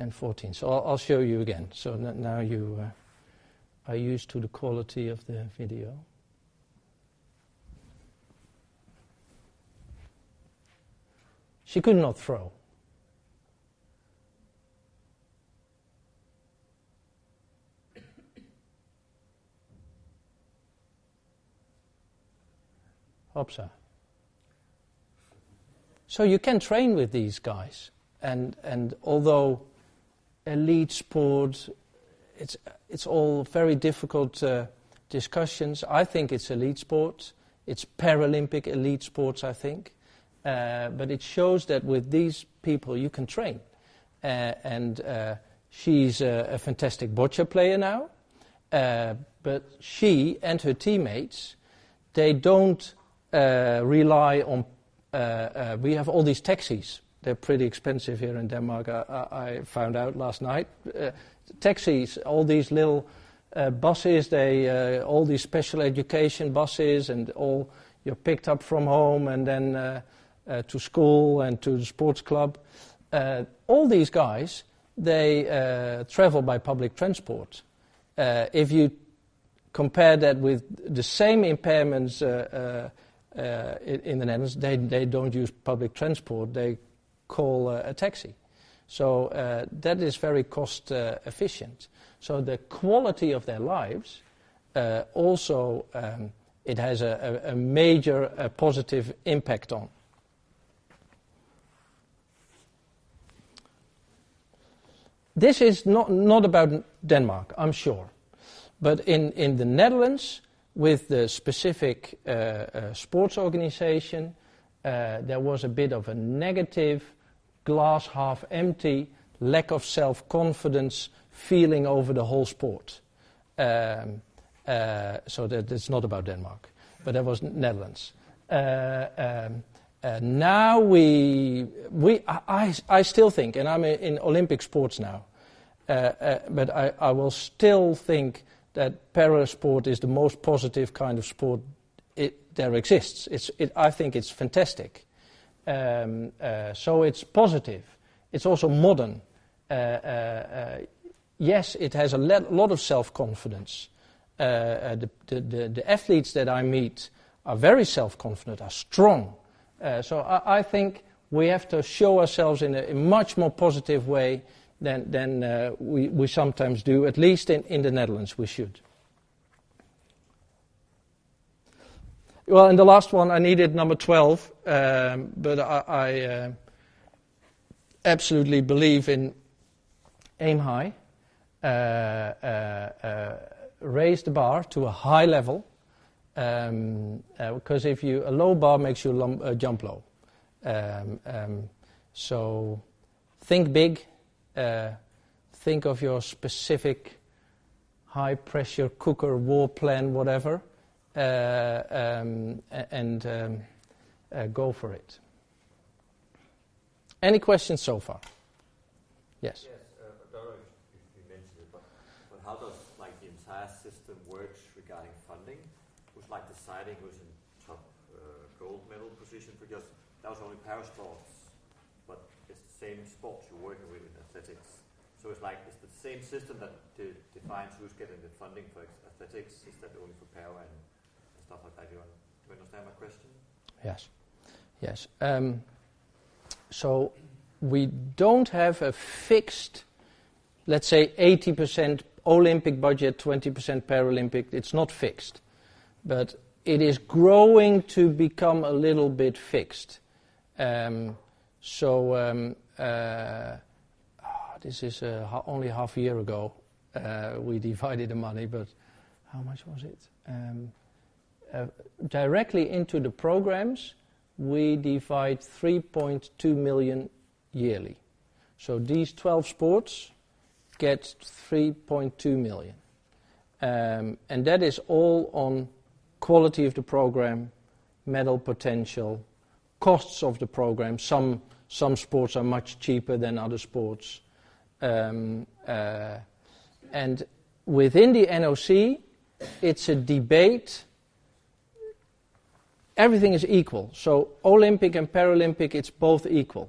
And 14. So I'll, I'll show you again. So now you uh, are used to the quality of the video. She could not throw. Hopsa. So you can train with these guys, and and although elite sport, it's it's all very difficult uh, discussions. I think it's elite sport. It's Paralympic elite sports. I think, uh, but it shows that with these people you can train. Uh, and uh, she's a, a, fantastic boccia player now. Uh, but she and her teammates, they don't uh, rely on. Uh, we have all these taxis. They're pretty expensive here in Denmark. I, I found out last night. taxis, all these little buses, they all these special education buses, and all you're picked up from home and then uh, to school and to the sports club. Uh, all these guys, they uh, travel by public transport. if you compare that with the same impairments in the Netherlands, they, they don't use public transport, they call a taxi. So uh, that is very cost uh, efficient. So the quality of their lives uh, also um, it has a, a, a major positive impact on. This is not, not about Denmark, I'm sure. But in, in the Netherlands, with the specific uh, uh, sports organization, uh, there was a bit of a negative, glass half empty, lack of self confidence feeling over the whole sport. Um, uh, so that it's not about Denmark, but that was Netherlands. Uh, um, uh, now we, we I, I still think, and I'm in Olympic sports now, uh, uh, but I, I will still think that para sport is the most positive kind of sport it, there exists. It's, it, I think it's fantastic. Um, uh, so it's positive. It's also modern. Uh, uh, yes, it has a lot of self-confidence. The, the, the, the, athletes that I meet are very self-confident, are strong. So I, I, think we have to show ourselves in a, a much more positive way than, than uh, we, we sometimes do, at least in, in the Netherlands, we should. Well, in the last one, I needed number 12, um, but I, I uh, absolutely believe in aim high, uh, uh, uh raise the bar to a high level, um, because uh, if you a low bar makes you lump, jump low. Um, um, so think big, uh, think of your specific high pressure cooker, war plan, whatever, uh, um, and um, uh, go for it. Any questions so far? Yes. Yes, uh, I don't know if, if you mentioned it, but, but how does like the entire system work regarding funding? Who's like deciding who's in top uh, gold medal position? Because that only para sports, but it's the same sports you're working with in athletics. So it's like it's the same system that de- defines who's getting the funding for athletics. Is that only for para and, and stuff like that? Do you, do you understand my question? Yes. Yes. Um, so we don't have a fixed, let's say, 80% Olympic budget, 20% Paralympic. It's not fixed. But it is growing to become a little bit fixed. This is uh, only half a year ago uh, we divided the money, but how much was it? Um, uh, directly into the programs, we divide 3.2 million yearly. So these 12 sports get 3.2 million. Um, and that is all on quality of the program, medal potential, costs of the program. Some, some sports are much cheaper than other sports. Um, uh, and within the NOC, it's a debate everything is equal. So Olympic and Paralympic, it's both equal.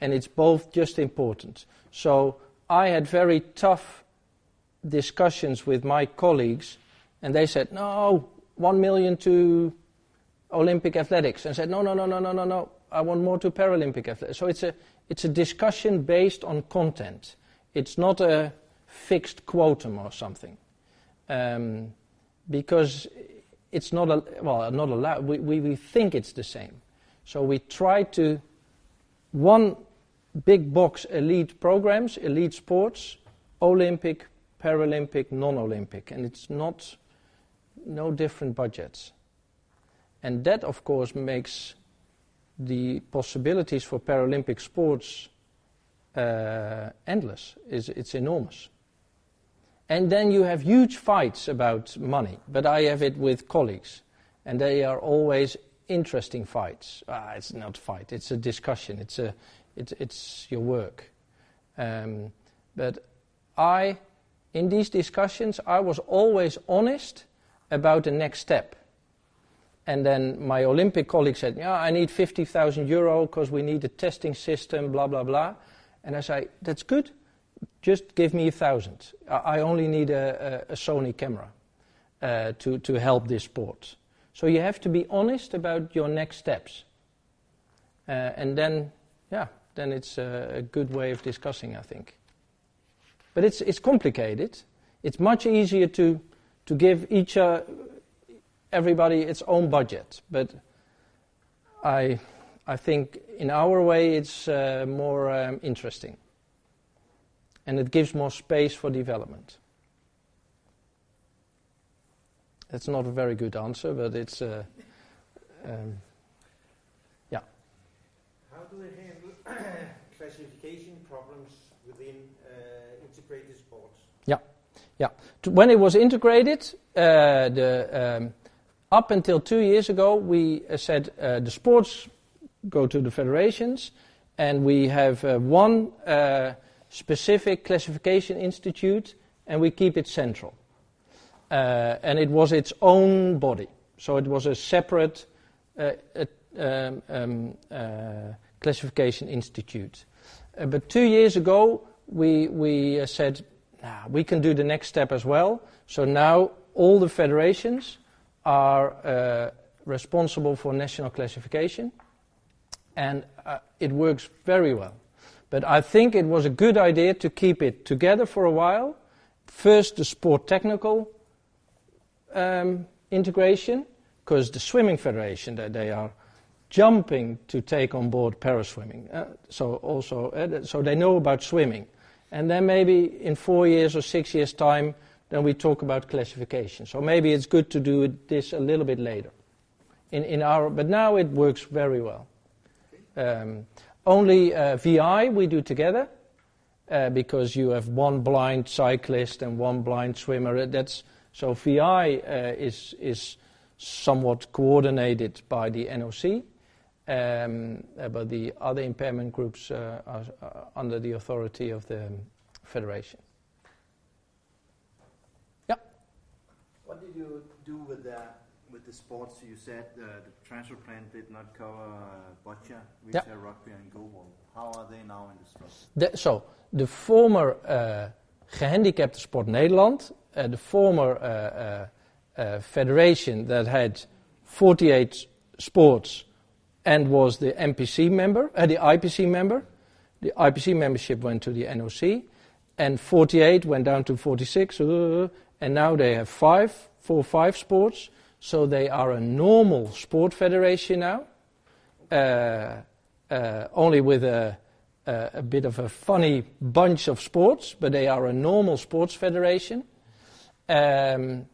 And it's both just important. So I had very tough discussions with my colleagues, and they said, no, one million to Olympic athletics. And said, no, no, no, no, no, no, no. I want more to Paralympic athletics. So it's a, it's a discussion based on content. It's not a fixed quotum or something. Um, because it's not a, well not allowed. We, we, we think it's the same, so we try to one big box elite programs, elite sports, Olympic, Paralympic, non-Olympic, and it's not no different budgets, and that of course makes the possibilities for Paralympic sports uh, endless. Is it's enormous. And then you have huge fights about money, but I have it with colleagues, and they are always interesting fights. Ah, it's not a fight; it's a discussion. It's a, it's, it's your work. Um, but I, in these discussions, I was always honest about the next step. And then my Olympic colleague said, "Yeah, I need 50,000 euro because we need a testing system, blah blah blah." And I say, "That's good just give me a thousand. I only need a, a, a Sony camera uh, to, to help this sport. So you have to be honest about your next steps. Uh, and then, yeah, then it's a, a, good way of discussing, I think. But it's, it's complicated. It's much easier to, to give each, uh, everybody its own budget. But I, I think in our way it's uh, more um, interesting and it gives more space for development. That's not a very good answer, but it's. Uh, um, yeah. How do they handle classification problems within uh, integrated sports? Yeah, yeah. When it was integrated, uh, the um, up until two years ago, we uh, said uh, the sports go to the federations, and we have uh, one specific classification institute and we keep it central. Uh, and it was its own body. So it was a separate uh, um, um, uh, classification institute. Uh, but two years ago, we, we uh, said, nah, we can do the next step as well. So now all the federations are uh, responsible for national classification. And it works very well. But I think it was a good idea to keep it together for a while. First, the sport technical um, integration, because the swimming federation that they are jumping to take on board paraswimming. Uh, so also, uh, so they know about swimming, and then maybe in four years or six years' time, then we talk about classification. So maybe it's good to do this a little bit later. In in our, but now it works very well. Um, only uh, VI we do together, uh, because you have one blind cyclist and one blind swimmer. That's so VI uh, is is somewhat coordinated by the NOC, um, uh, but the other impairment groups uh, are, are under the authority of the federation. What did you do with the with the sports? You said uh, the transfer plan did not cover uh, boccia, wheelchair rugby, and goalball. How are they now in the struggle? So the former uh, gehandicapte sport Nederland, uh, the former uh, uh, uh, federation that had 48 sports and was the NPC member, uh, the IPC member. The IPC membership went to the NOC, and 48 went down to 46, uh, and now they have five, four, five sports. So they are a normal sport federation now, uh, uh, only with a, a, a bit of a funny bunch of sports, but they are a normal sports federation. Um,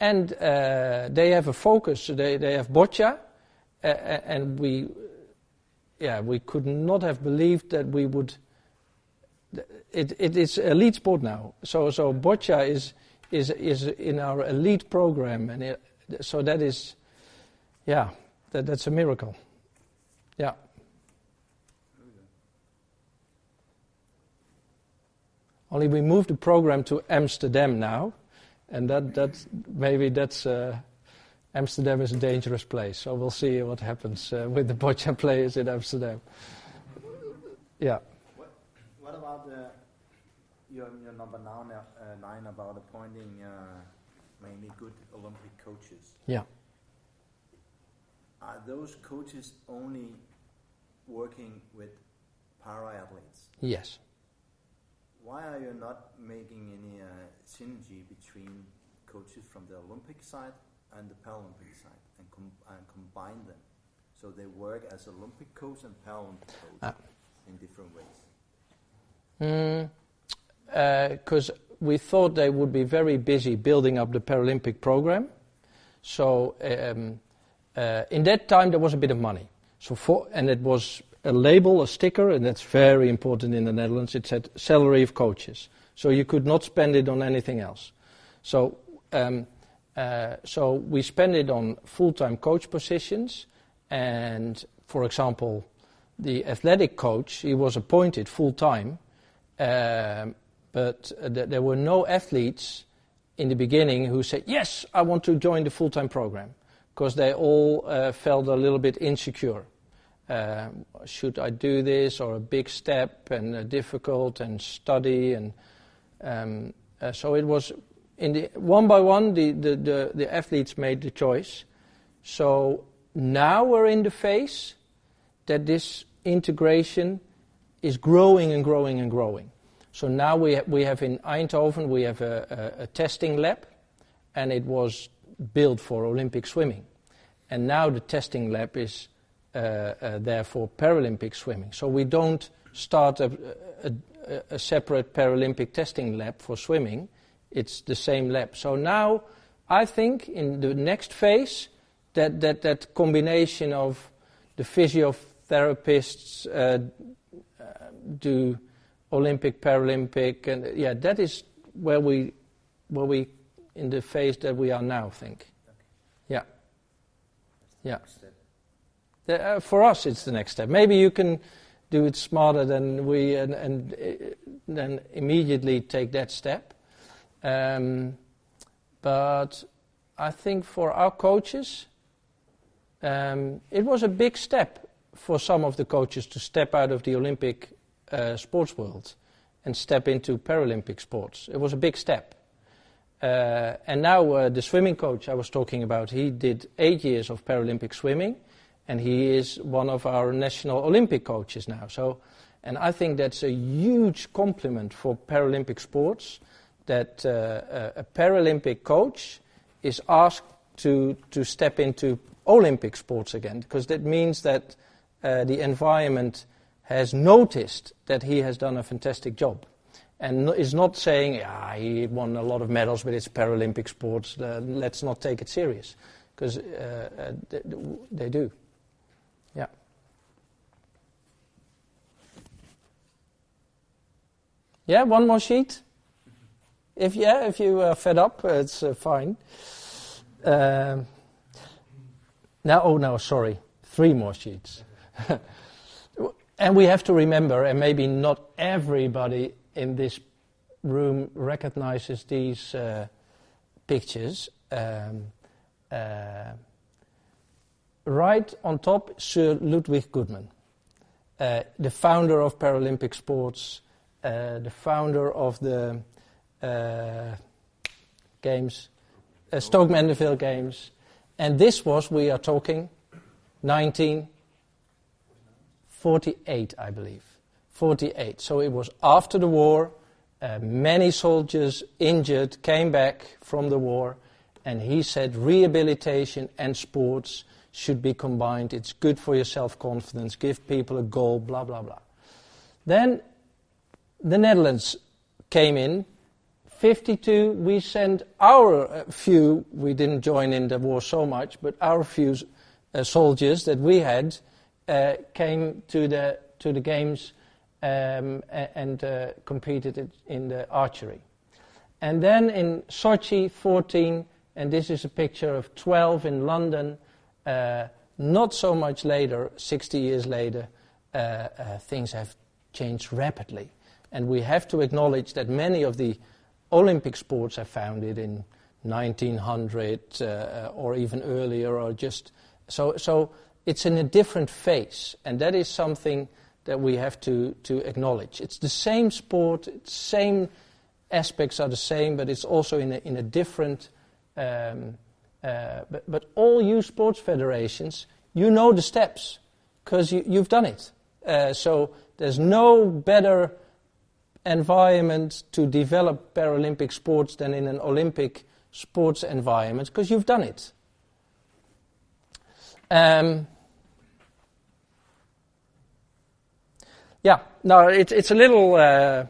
and uh, they have a focus. They, they have boccia, uh, and we, yeah, we could not have believed that we would. It, it is elite sport now. So so boccia is is is in our elite program, and it, so that is, yeah, that, that's a miracle. Yeah. Only we moved the program to Amsterdam now, and that that maybe that's uh, Amsterdam is a dangerous place. So we'll see what happens uh, with the boccia players in Amsterdam. Yeah. What, what about uh, your, your number nine, uh, nine about appointing uh, mainly good Olympic coaches? Yeah. Are those coaches only working with para athletes? Yes. Why are you not making any uh, synergy between coaches from the Olympic side and the Paralympic side and, com- and combine them so they work as Olympic coach and Paralympic coach Ah. in different ways? Because we thought they would be very busy building up the Paralympic program. So um, uh, in that time there was a bit of money. So for and it was a label, a sticker, and that's very important in the Netherlands. It said salary of coaches. So you could not spend it on anything else. So um, uh, so we spent it on full-time coach positions, and for example, the athletic coach he was appointed full-time, um, but uh, th- there were no athletes in the beginning who said, "Yes, I want to join the full-time program," because they all uh, felt a little bit insecure. Um, should I do this or a big step and uh, difficult and study and um, uh, so it was in the one by one the, the, the, the athletes made the choice. So now we're in the phase that this integration is growing and growing and growing. So now we, ha- we have in Eindhoven we have a, a, a testing lab, and it was built for Olympic swimming, and now the testing lab is uh, uh, there for Paralympic swimming. So we don't start a, a, a, separate Paralympic testing lab for swimming. It's the same lab. So now I think in the next phase that that, that combination of the physiotherapists uh, uh, do Olympic, Paralympic, and yeah, that is where we where we in the phase that we are now. think. Yeah. Yeah. The, uh, for us, it's the next step. Maybe you can do it smarter than we, and, and uh, then immediately take that step. Um, but I think for our coaches, um, it was a big step for some of the coaches to step out of the Olympic uh, sports world and step into Paralympic sports. It was a big step. Uh, and now uh, the swimming coach I was talking about, he did eight years of Paralympic swimming, and he is one of our national Olympic coaches now. So, and I think that's a huge compliment for Paralympic sports that uh, a, Paralympic coach is asked to to step into Olympic sports again, because that means that uh, the environment has noticed that he has done a fantastic job and is not saying, yeah, he won a lot of medals, but it's Paralympic sports, uh, let's not take it serious. Because uh, uh, they, they do. Yeah. Yeah, one more sheet. If yeah, if you are fed up, it's uh, fine. Um, now, oh no, sorry, three more sheets. and we have to remember, and maybe not everybody in this room recognizes these uh, pictures. Um, uh, right on top, Sir Ludwig Guttmann, uh, the founder of Paralympic sports, uh, the founder of the uh, games, uh, Stoke Mandeville Games, and this was, we are talking, 1948, I believe. 48. So it was after the war. Uh, many soldiers injured came back from the war, and he said rehabilitation and sports should be combined. It's good for your self confidence, give people a goal, blah, blah, blah. Then the Netherlands came in. 52, we sent our uh, few, we didn't join in the war so much, but our few uh, soldiers that we had uh, came to the, to the games um, and uh, competed in the archery. And then in Sochi, 14, and this is a picture of 12 in London, uh, not so much later, 60 years later, uh, uh, things have changed rapidly. And we have to acknowledge that many of the Olympic sports are founded in 1900 uh, or even earlier, or just so. So it's in a different phase, and that is something that we have to, to acknowledge. It's the same sport, same aspects are the same, but it's also in a, in a different um, uh, but, but all you sports federations, you know the steps because you, you've done it. Uh, so there's no better environment to develop Paralympic sports than in an Olympic sports environment because you've done it. Um, yeah, no, it, it's a little uh,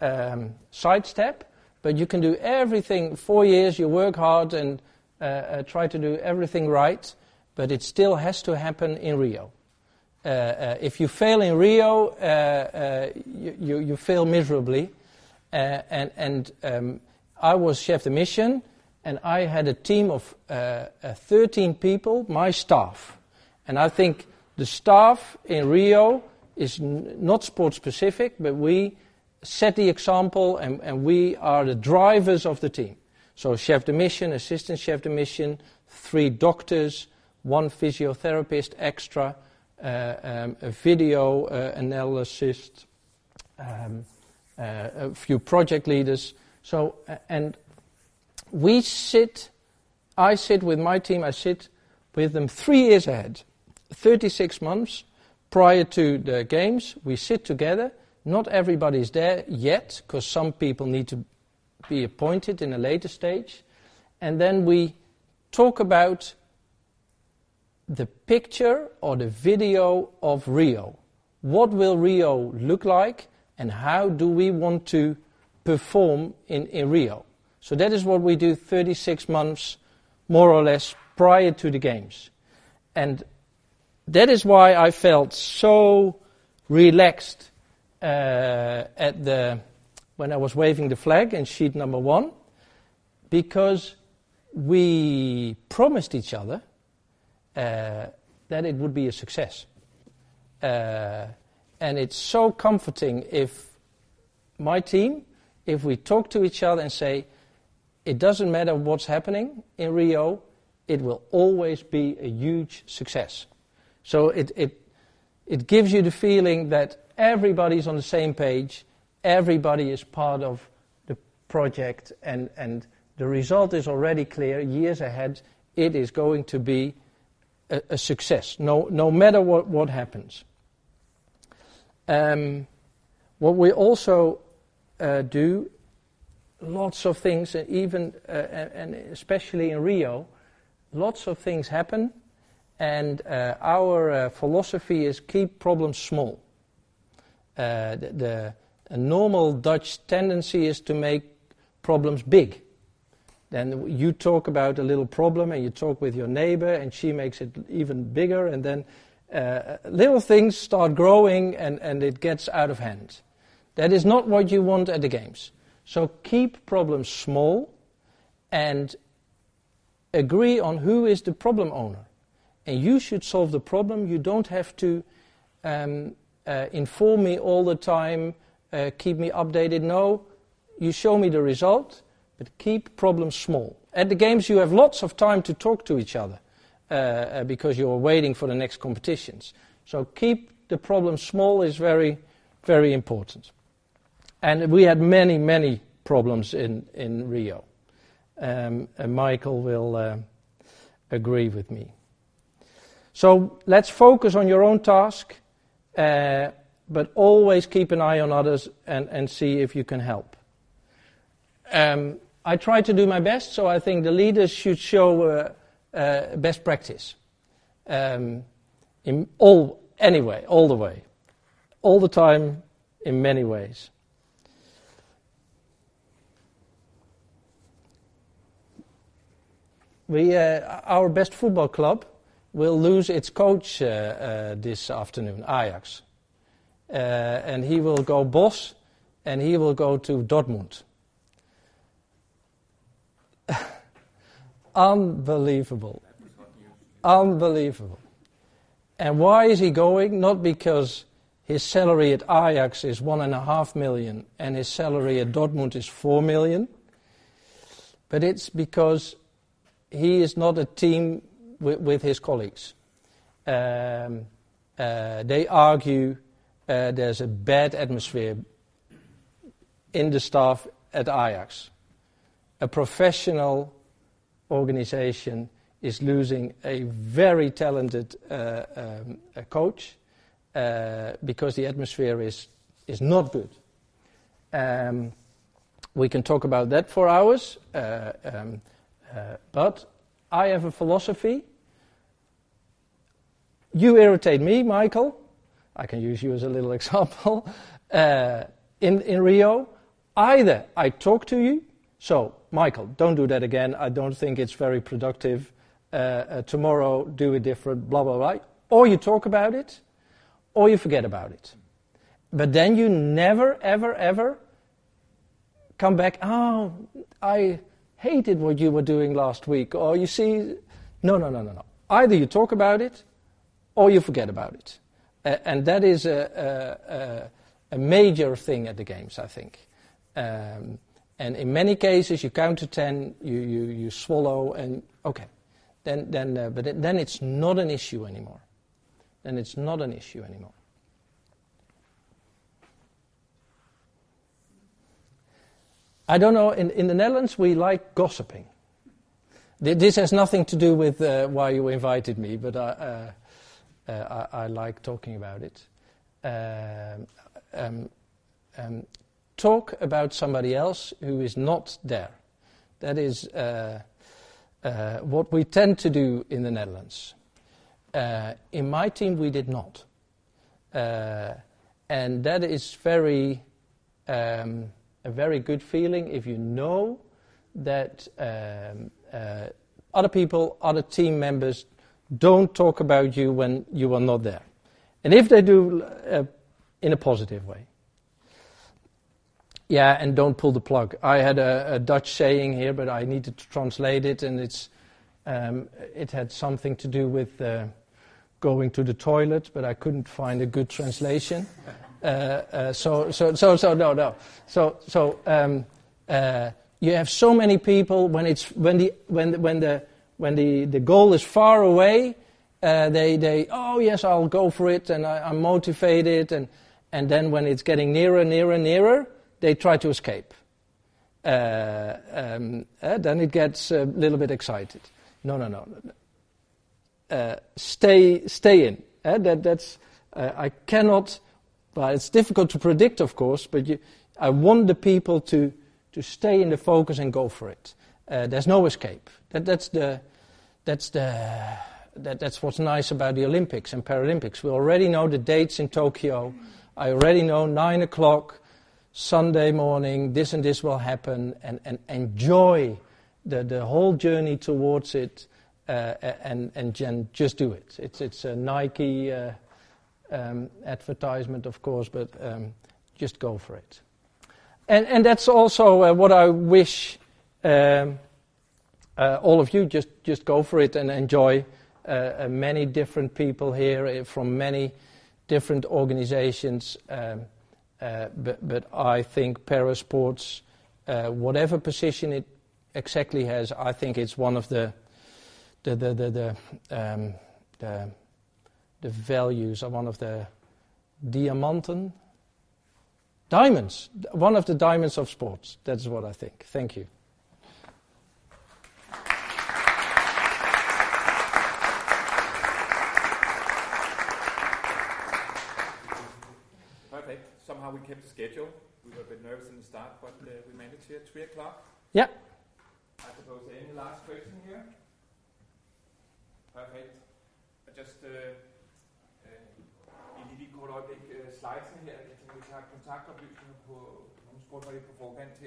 um, sidestep, but you can do everything. Four years, you work hard and uh, uh, try to do everything right, but it still has to happen in Rio. Uh, uh, if you fail in Rio, uh, you, you, you, fail miserably. and and um, I was chef de mission, and I had a team of 13 people, my staff. And I think the staff in Rio is n- not sport specific, but we set the example and, and we are the drivers of the team. So chef de mission, assistant chef de mission, three doctors, one physiotherapist extra, uh, um, a video uh, analyst, um, uh, a few project leaders. So, and we sit, I sit with my team, I sit with them three years ahead, 36 months prior to the games. We sit together. Not everybody is there yet, because some people need to be appointed in a later stage. And then we talk about the picture or the video of Rio. What will Rio look like and how do we want to perform in, in Rio? So that is what we do 36 months, more or less, prior to the Games. And that is why I felt so relaxed uh, at the when I was waving the flag in sheet number one because we promised each other uh, that it would be a success. Uh, and it's so comforting if my team, if we talk to each other and say, it doesn't matter what's happening in Rio, it will always be a huge success. So it, it, it gives you the feeling that everybody's on the same page everybody is part of the project, and, and the result is already clear years ahead. It is going to be a, a success, no, no matter what, what happens. Um, what we also uh, do, lots of things, and even uh, and especially in Rio, lots of things happen, and uh, our uh, philosophy is keep problems small. Uh, the, the a normal Dutch tendency is to make problems big. Then you talk about a little problem and you talk with your neighbor and she makes it even bigger and then uh, little things start growing and, and it gets out of hand. That is not what you want at the games. So keep problems small and agree on who is the problem owner. And you should solve the problem. You don't have to um, uh, inform me all the time, uh, keep me updated. No, you show me the result, but keep problems small. At the games, you have lots of time to talk to each other uh, uh because you're waiting for the next competitions. So keep the problem small is very, very important. And we had many, many problems in, in Rio. Um, and Michael will uh, agree with me. So let's focus on your own task, uh, but always keep an eye on others and, and see if you can help. Um, I try to do my best, so I think the leaders should show uh, uh, best practice. Um, in all, anyway, all the way, all the time, in many ways. We, uh, our best football club will lose its coach uh, uh, this afternoon, Ajax. Uh, and he will go Bosz, and he will go to Dortmund. Unbelievable. Unbelievable. And why is he going? Not because his salary at Ajax is one and a half million and his salary at Dortmund is four million, but it's because he is not a team with, with his colleagues. Um, uh, they argue uh, there's a bad atmosphere in the staff at Ajax. A professional organization is losing a very talented uh, um, a coach uh, because the atmosphere is, is not good. Um, we can talk about that for hours, uh, um, uh, but I have a philosophy. You irritate me, Michael. I can use you as a little example. Uh, in, in Rio, either I talk to you, so Michael, don't do that again. I don't think it's very productive. Uh, uh, tomorrow, do it different, blah, blah, blah. Or you talk about it, or you forget about it. But then you never, ever, ever come back, oh, I hated what you were doing last week. Or you see, no, no, no, no, no. Either you talk about it, or you forget about it. Uh, and that is a, a, a, major thing at the games, I think. Um, and in many cases, you count to ten, you, you, you swallow, and okay. Then, then, uh, but then it's not an issue anymore. Then it's not an issue anymore. I don't know, in, in the Netherlands, we like gossiping. This has nothing to do with uh, why you invited me, but I, uh, uh, I, I, like talking about it. Um, um, um, talk about somebody else who is not there. That is uh, uh, what we tend to do in the Netherlands. Uh, in my team, we did not. And that is very, um, a very good feeling if you know that um, uh, other people, other team members, don't talk about you when you are not there. And if they do, uh, in a positive way. Yeah, and don't pull the plug. I had a, a Dutch saying here, but I needed to translate it, and it's um, it had something to do with uh, going to the toilet, but I couldn't find a good translation. Uh, uh, so, so, so, so, no, no. So, so um, uh, you have so many people when it's when the when when the when the, the goal is far away. Uh, they they oh yes I'll go for it and I, I'm motivated and and then when it's getting nearer nearer nearer they try to escape. Uh, um, uh, then it gets a little bit excited. No, no, no. Stay, stay in. That, that's, I cannot, well, it's difficult to predict, of course, but you, I want the people to, to stay in the focus and go for it. Uh, there's no escape. That, that's, the, that's, the, that, that's what's nice about the Olympics and Paralympics. We already know the dates in Tokyo. I already know 9 o'clock Sunday morning, this and this will happen, and, and enjoy the, the whole journey towards it, uh, and, and just do it. It's, it's a Nike uh, um, advertisement, of course, but um, just go for it. And, and that's also uh, what I wish um, uh, all of you just, just go for it and enjoy uh, uh, many different people here uh, from many different organizations. Um, uh, but, but I think parasports, whatever position it exactly has, I think it's one of the the the the the, um, the, the values are one of the diamanten diamonds, one of the diamonds of sports. That's what I think. Thank you. Perfect. Somehow we kept the schedule. We were a bit nervous in the start, but uh, we managed here at 3 o'clock. Yeah. I suppose any last question here? Perfect. Og just uh, i kort øjeblik øh, uh, slidesene her. Jeg tænker, vi tager kontaktoplysninger på nogle spurgte mig lidt på forkant her.